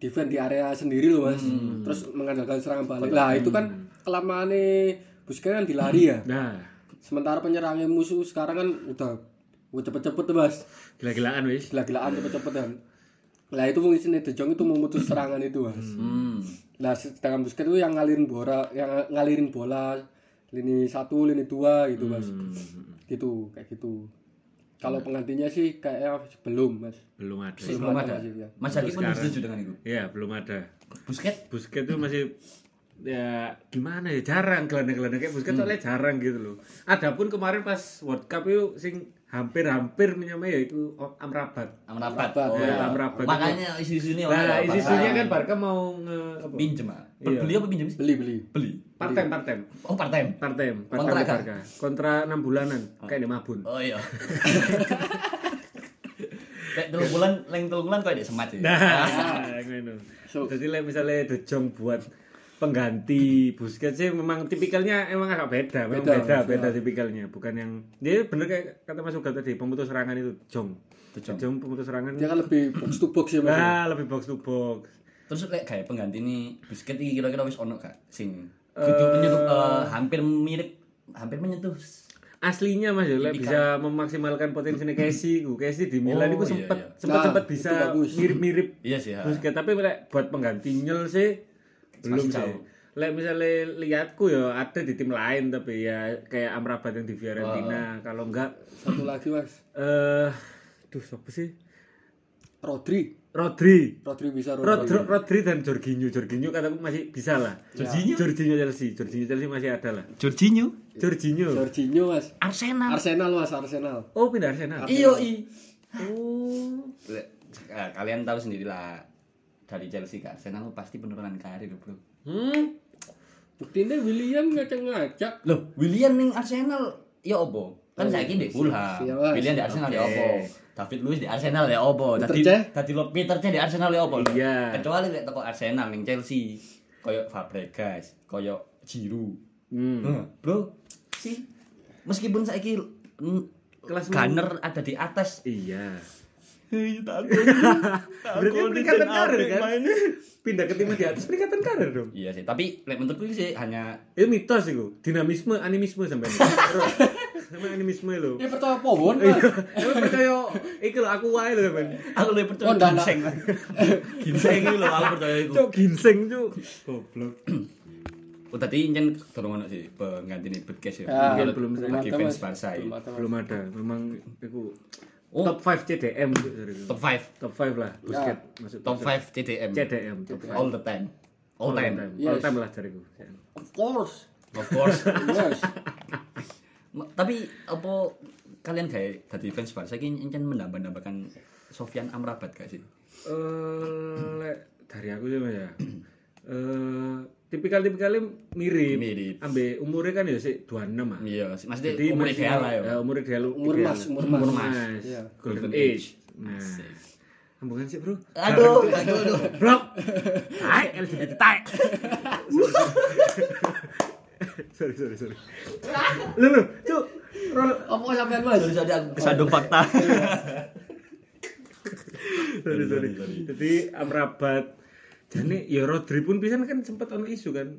defend di area sendiri loh, Mas. Terus mengandalkan serangan balik. Lah, itu kan kelamaane Busquets kan dilari ya.
Nah,
Sementara penyerangnya musuh sekarang kan udah udah cepet-cepet tuh, Mas.
gila-gilaan wis.
Gila-gilaan cepet-cepetan. Lah itu mungkin De Jong itu memutus serangan itu, Mas.
Hmm.
Nah, sedangkan Busquets itu yang ngalirin bola, yang ngalirin bola lini satu, lini dua gitu, Mas. Gitu, kayak gitu. Kalau penggantinya sih kayaknya belum, Mas.
Belum ada.
Belum ada.
masih, ya.
Mas Zaki pun setuju dengan itu.
Iya, belum ada.
Busquets
Busquets itu masih ya gimana ya jarang gelandang-gelandang kayak Busquets soalnya jarang gitu loh. Adapun kemarin pas World Cup itu sing hampir-hampir menyamai ya itu Amrabat.
Amrabat. Oh,
ya. Amrabat.
Makanya isu-isunya
Nah,
orang
isunya
Barca
kan Barca mau nge apa?
pinjem. ah.
Iya.
Beli apa pinjem sih?
Beli, beli.
Beli.
Partem, partem.
Oh, part time.
Partem,
Kontrak
partem
kan?
Barca. Kontra 6 bulanan kayak di Mabun.
Oh iya. Kayak telung bulan, leng telung bulan kok ada semat sih.
Nah, ngono.
So-
Jadi like, misalnya Jong buat pengganti Busquets sih memang tipikalnya emang agak beda, memang
Beda,
beda, beda,
beda.
tipikalnya. Bukan yang dia bener kayak kata Mas Uga tadi pemutus serangan itu Jong.
Jong.
Jong pemutus serangan.
Dia kan lebih box to box ya, Mas.
Nah, lebih box to box.
Terus lek kayak pengganti ini biskuit iki kira-kira wis ono gak sing kudu menyentuh eh, hampir mirip hampir menyentuh
aslinya Mas ya lek
Ini
bisa memaksimalkan potensinya Casey ku Casey di Milan
Oh,
itu
iya,
sempat
iya.
sempat
Nah,
sempat bisa mirip-mirip
Iya sih.
Busquets tapi lek buat pengganti nyel sih belum
Masih
sih.
jauh.
lek misalnya lihatku ya ada di tim lain tapi ya kayak Amrabat yang di
Oh.
Fiorentina kalau enggak
Satu lagi mas,
eh duh siapa sih?
Rodri.
Rodri.
Rodri bisa
Rod,
Rodri.
Rod- Rodri dan Jorginho. Jorginho kataku masih bisa lah.
Jorginho?
Jorginho Chelsea. Jorginho Chelsea masih ada lah.
Jorginho?
Jorginho.
Jorginho mas.
Arsenal.
Arsenal mas, Arsenal.
oh pindah Arsenal.
Iyo i oh. Eh, kalian tahu sendiri lah dari Chelsea ke Arsenal pasti penurunan karir bro.
Hmm?
Buktinya William ngajak-ngajak.
loh William ning Arsenal ya opo kan
Oh,
saya Fulham.
iya, Mas.
William di Arsenal ya opo David Luiz di Arsenal ya opo
Peter
tadi tadi lo Peter di Arsenal ya opo
Iya.
kecuali lek toko Arsenal ning Chelsea koyo Fabregas koyo Giroud.
Hmm.
Nah, bro. Sih meskipun saiki mm,
Kelas
Gunner ada di atas
iya. Berarti peningkatan karir kan? Pindah ke tim di atas peningkatan karir dong.
Iya sih, tapi lek menurutku sih hanya
Itu mitos itu, dinamisme, animisme sampai Sampai animisme lo.
Ya percaya pohon
Iya, emang percaya lho aku wae lho sampean.
aku lebih percaya
Oh,
ginseng. ginseng itu loh aku percaya itu.
Cuk ginseng cuk. Goblok.
Oh tadi incen dorong ono sih pengganti nih podcast ya.
Ya,
Mungkin
belum
ada,
ya.
Belum ada, Mas.
Belum ada, memang iku
Oh.
top 5 CDM cuk, sorry.
Top 5,
Top 5 lah, Busquets masuk
top 5 CDM.
CDM top 5.
All the time. All time.
All
Yes.
time lah cariku.
Of course.
Of course.
Yes.
Tapi apa kalian kayak tadi fans Barca ini incen menambah-nambahkan Sofian Amrabat gak sih?
Eh, lek dari aku sih Mas, ya. Eh, tipikal-tipikalnya mirip.
Mirip.
Ambe umurnya kan ya sih 26 ah.
Iya, maksudnya
Jadi
umur
masih-
ideal lah ya.
Ya, umur ideal.
Umur
ideal.
mas, umur mas.
Umur mas.
Iya.
Golden
Golden
age. Nah,
Asik.
sambungan sih, Bro.
Aduh, aduh, aduh.
Bro. Tai LGBT tai. sorry, sorry, sorry. Lu lu, cuk. Rol
Apa sampean mas?
Sorry, sorry, aku kesandung fakta.
sorry, sorry. Jadi Amrabat Jane ya Rodri pun pisan kan sempat ono isu kan.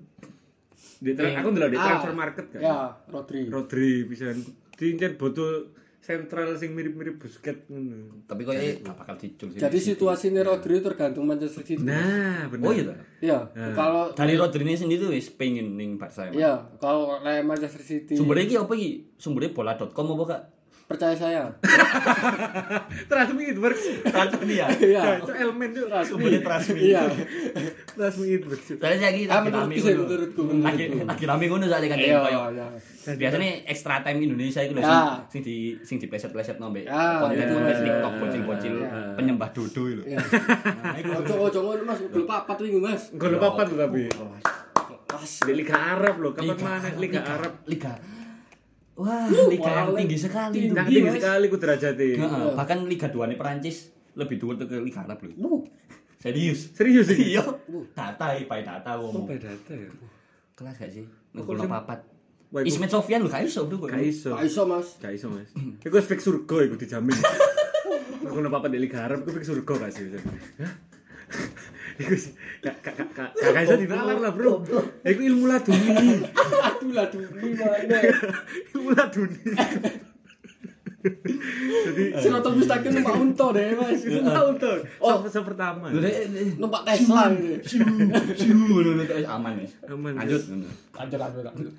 Di tra- aku ndelok di
Ah,
transfer market kan.
Ya, Rodri.
Rodri pisan. Diincen botol sentral sing mirip-mirip Busquets ngono.
Tapi kok ini gak bakal dicul sih.
Jadi situasinya Rodri tergantung Manchester City.
Nah, benar.
Oh iya toh?
Ya, kalau
Dari Rodri ini sendiri tuh wis pengen ning Barca emang.
ya kalau Manchester City
Sumbernya iki apa iki? Sumbernya bola.com apa kak?
Percaya saya.
Transmi it works.
Transmi ya.
Iya.
Cuk elemen cuk.
Sumbernya transmi.
Iya.
Transmi it works. cuk.
Saya lagi
Ah, sih,
ngono.
menurutku,
Lagi rame ngono soalnya kan
Iya,
kayak
ya.
biasanya extra time Indonesia itu loh
Ya.
sing, sing di sing dipleset-pleset nombe
Ya,
konten
itu,
konten
ya.
TikTok bocil-bocil penyembah dodo itu.
Ya. Ojo ojo ngono Mas, udah papat minggu Mas.
Lupa apa tuh tapi.
Mas.
Di Liga Arab loh, kapan mana Liga Arab?
Liga. Wah, liga yang tinggi sekali itu.
Tinggi,
tinggi sekali ku derajatnya.
Heeh, bahkan Liga 2 nih Perancis lebih dua tuh ke Liga Arab loh.
Uh,
Serius.
Serius ini?
Iya. Data, pai data ngomong.
by data ya.
Kelas gak sih? Papat.
Wah, iku-
Ismet Sofian lho, gak iso bro.
Gak iso.
gak iso Mas.
Gak iso, Mas. Iku wis fix surga iku dijamin. Aku napa apa di Liga Arab iku fix surga gak sih? Hah? Iku gak iso dinalar lah, Bro. Iku ilmu laduni.
Aduh lah duh gimana.
ilmu laduni. Jadi
Siratal mustaqim numpak unta deh Mas.
itu tahu tuh.
Oh.
Oh, pertama.
Numpak Tesla.
Siu, terus aman nih.
Aman.
Lanjut. ngono.
Lanjut lanjut lanjut.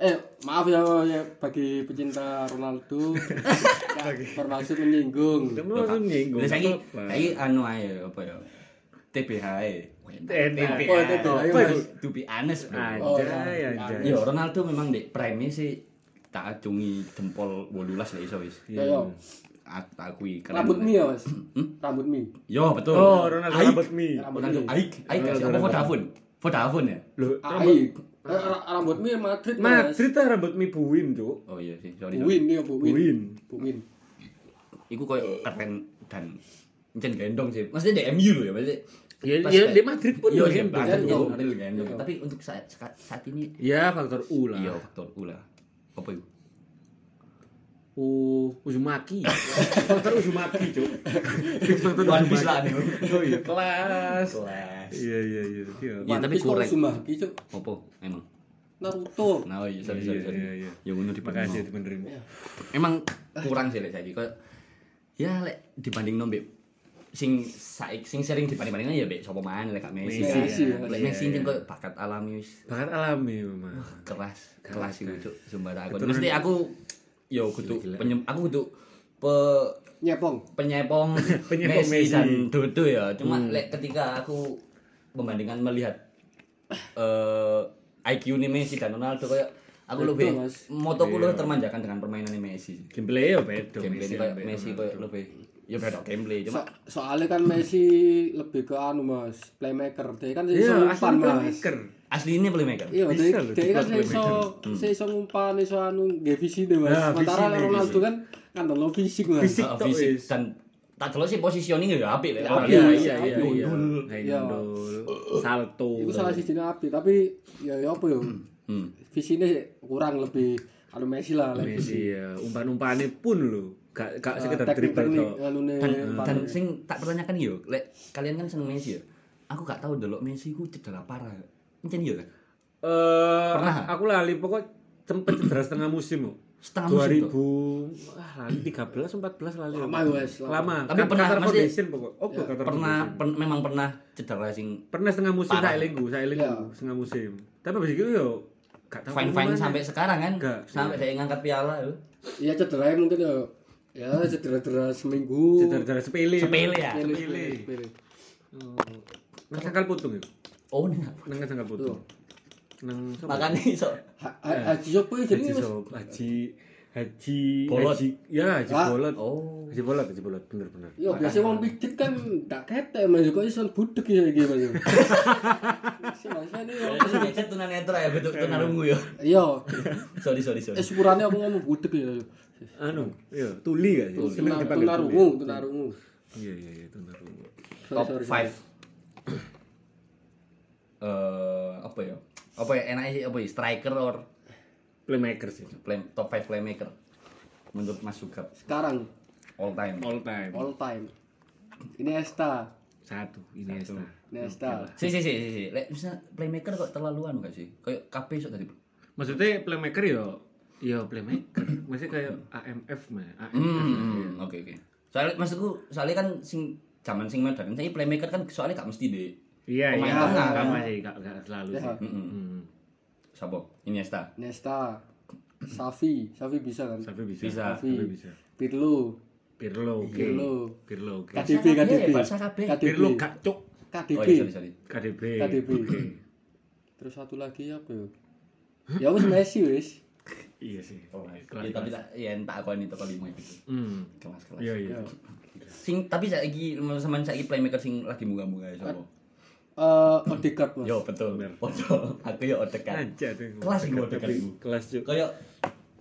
Eh, maaf ya, ya bagi pecinta Ronaldo. ya, bermaksud menyinggung.
Kamu langsung nyinggung.
Lha saiki
apa-apa.
saiki anu ae apa ya? TBH e.
TBH.
Oh, TBH,
Apa
Mas.
itu? To be honest, bro.
Oh,
Anjay,
ya.
anjay.
Ya Ronaldo memang di prime sih tak acungi jempol 18 lah iso wis.
Ya yo.
Aku tak akui keren.
Rambut mie ya Mas. Rambut mie.
Yo betul.
Oh, Ronaldo
Aik.
rambut mie.
Rambut
Ronaldo
mie.
Aik, Aik apa Vodafone? Vodafone ya?
Loh,
Ai. Ra- Rambut mie Madrid Mas.
Madrid ta rambut mie buin, Cuk.
Oh iya sih, sorry.
Buin nih Buin.
Buin.
Buin.
Iku koyo keren dan Encen gendong sih. Maksudnya di MU loh ya, maksudnya
Ya,
Pas
ya di Madrid pun
Iya,
ya gendong.
banget
Gendong.
Tapi untuk saat saat, saat ini
Ya faktor U lah.
iya faktor U lah. Apa itu?
Uh, Uzumaki. Faktor Uzumaki, Cuk. Faktor
One Piece lah nih.
Oh iya, kelas.
Kelas.
Iya, iya, iya. Iya.
Ya,
One
tapi
kok
kurang.
Uzumaki, Cuk.
Opo, emang.
Naruto.
Nah, oh iya, sorry, sorry,
Iya,
sorry.
iya, iya.
Ya ngono
Terima kasih
dibenerin.
dibenerin.
Emang kurang sih lek saiki koyo ya lek dibanding mbek sing saik sing sering dibanding-bandingkan ya mbek sapa maneh lek Messi.
Messi.
Messi.
Lek
Iya,
Messi
iya.
kan koyo bakat alami wis
Bakat alami memang.
keras, kelas iku cuk sumpah aku. Mesti aku yo kudu aku kudu pe
Nyepong.
penyepong,
Penyepong
Messi,
Messi.
dan Dodo ya. Cuma lek ketika aku membandingkan melihat eh IQ nih Messi dan Ronaldo kayak aku lebih motoku
Iya.
lebih termanjakan dengan permainan Messi.
Gameplay ya beda.
Gameplay
Messi
kayak Messi kayak lebih ya beda gameplay cuma
So- soalnya kan Messi lebih ke anu mas playmaker dia kan iso
Iya,
ngumpan
asli
mas
playmaker.
asli ini playmaker.
iya dia,
loh,
dia
dia
kan
playmaker.
iso
Hmm.
iso ngumpan iso anu nggak visi deh mas
Nah,
sementara
visi nih,
Ronaldo
visi.
kan kan lo fisik mas
Fisik.
Uh,
tok,
fisik dan tak delok sih positioning ya apik lek.
Ya,
Oh, iya, iya, iya, iya.
Iya.
salto.
itu salah siji api tapi ya ya apa ya
Hmm.
visinya kurang lebih anu Messi lah
Messi ya, umpan-umpane pun lho. Gak gak sekedar
teknik
dribble
teknik
tok.
nih
Dan, dan sing tak pertanyakan yo, lek kalian kan seneng Messi ya. Aku gak tahu delok Messi ku cedera parah. Encen yo kan.
Eh,
Pernah?
aku lali pokok sempet cedera setengah musim kok.
Setengah musim
2000 ah lali 13 14 lali.
Lama, Wes, lama.
Lama.
Tapi
Kan
pernah,
Foundation pokok. Oh,
Ya,
Pernah pen- memang pernah cedera sing
pernah setengah musim saya linggu, saya linggu
Ya.
setengah musim. Tapi habis itu yo gak tahu
fine fine
gimana.
sampai sekarang kan.
Enggak,
Sampai saya ngangkat piala yo.
iya cedera mungkin ya ya cedera-cedera seminggu
cedera-cedera sepele.
Sepele ya.
Sepele,
Sepele.
sepele.
Oh. Nang sangkal putung itu.
Oh, nih.
Nang sangkal putung. Nang?
Makanya iso
Ha- ha- Haji Sopo ya jadi
Haji Haji Haji
Bolot.
Haji, ya Haji
Ah.
Bolot.
Oh.
Haji Bolot, Haji Bolot, bener bener.
Iya, biasanya wong pijit kan gak ketek mas, kok iso budek ya iki mas. Si mas ini
Oh, itu ngecet tunanetra ya ya.
Iya,
Sorry sorry sorry.
eh sepurane aku ngomong budek ya.
Anu, iya, tuli gak sih? Seneng
Tunar-
dipanggil tuli.
Tunarungu, tunarungu.
Iya iya iya, tunarungu.
Top
sorry,
5 eh apa ya? Apa ya enaknya sih apa ya? Striker or
Playmaker sih.
play, top 5 playmaker menurut Mas Sugap
Sekarang
all time.
All time.
all time. Iniesta,
Satu, Iniesta.
Iniesta.
Si si si si. si. Lek bisa playmaker kok terlaluan gak sih? Kayak KP sok tadi.
Maksudnya playmaker yo yo playmaker. Maksudnya kayak AMF mah. AMF.
Hmm, oke oke. Soalnya maksudku soalnya kan sing zaman sing modern saya playmaker kan soalnya gak mesti deh.
Iya
Pemain
iya.
tengah, kan?
Sama sih, gak gak selalu
Ya.
sih.
Heeh.
Hmm.
Sabo? Iniesta.
Iniesta, Safi, Safi bisa kan?
Sampai bisa.
Bisa.
Sampai bisa.
Pirlo,
Pirlo, oke.
Pirlo.
Pirlo, oke.
KDB, KDB. KDB.
Pirlo gak cuk.
KDB.
Iya.
KDB.
KDB.
Oke.
Terus satu lagi apa ya? Ya wis Messi wis.
Iya sih.
Oh,
Kelas,
iya, tapi
kelas.
tak ya entak aku ini toko lima itu.
Hmm.
Kelas kelas.
Iya iya.
Ya.
Sing tapi saiki sama saiki playmaker sing lagi munggah-munggah ya sapa?
Eh, Odegaard mas.
Yo betul. Podo. Aku yo Odegaard.
Aja tuh.
Kelas gue Odegaard
Tapi
iku.
Kelas cuk.
Kayak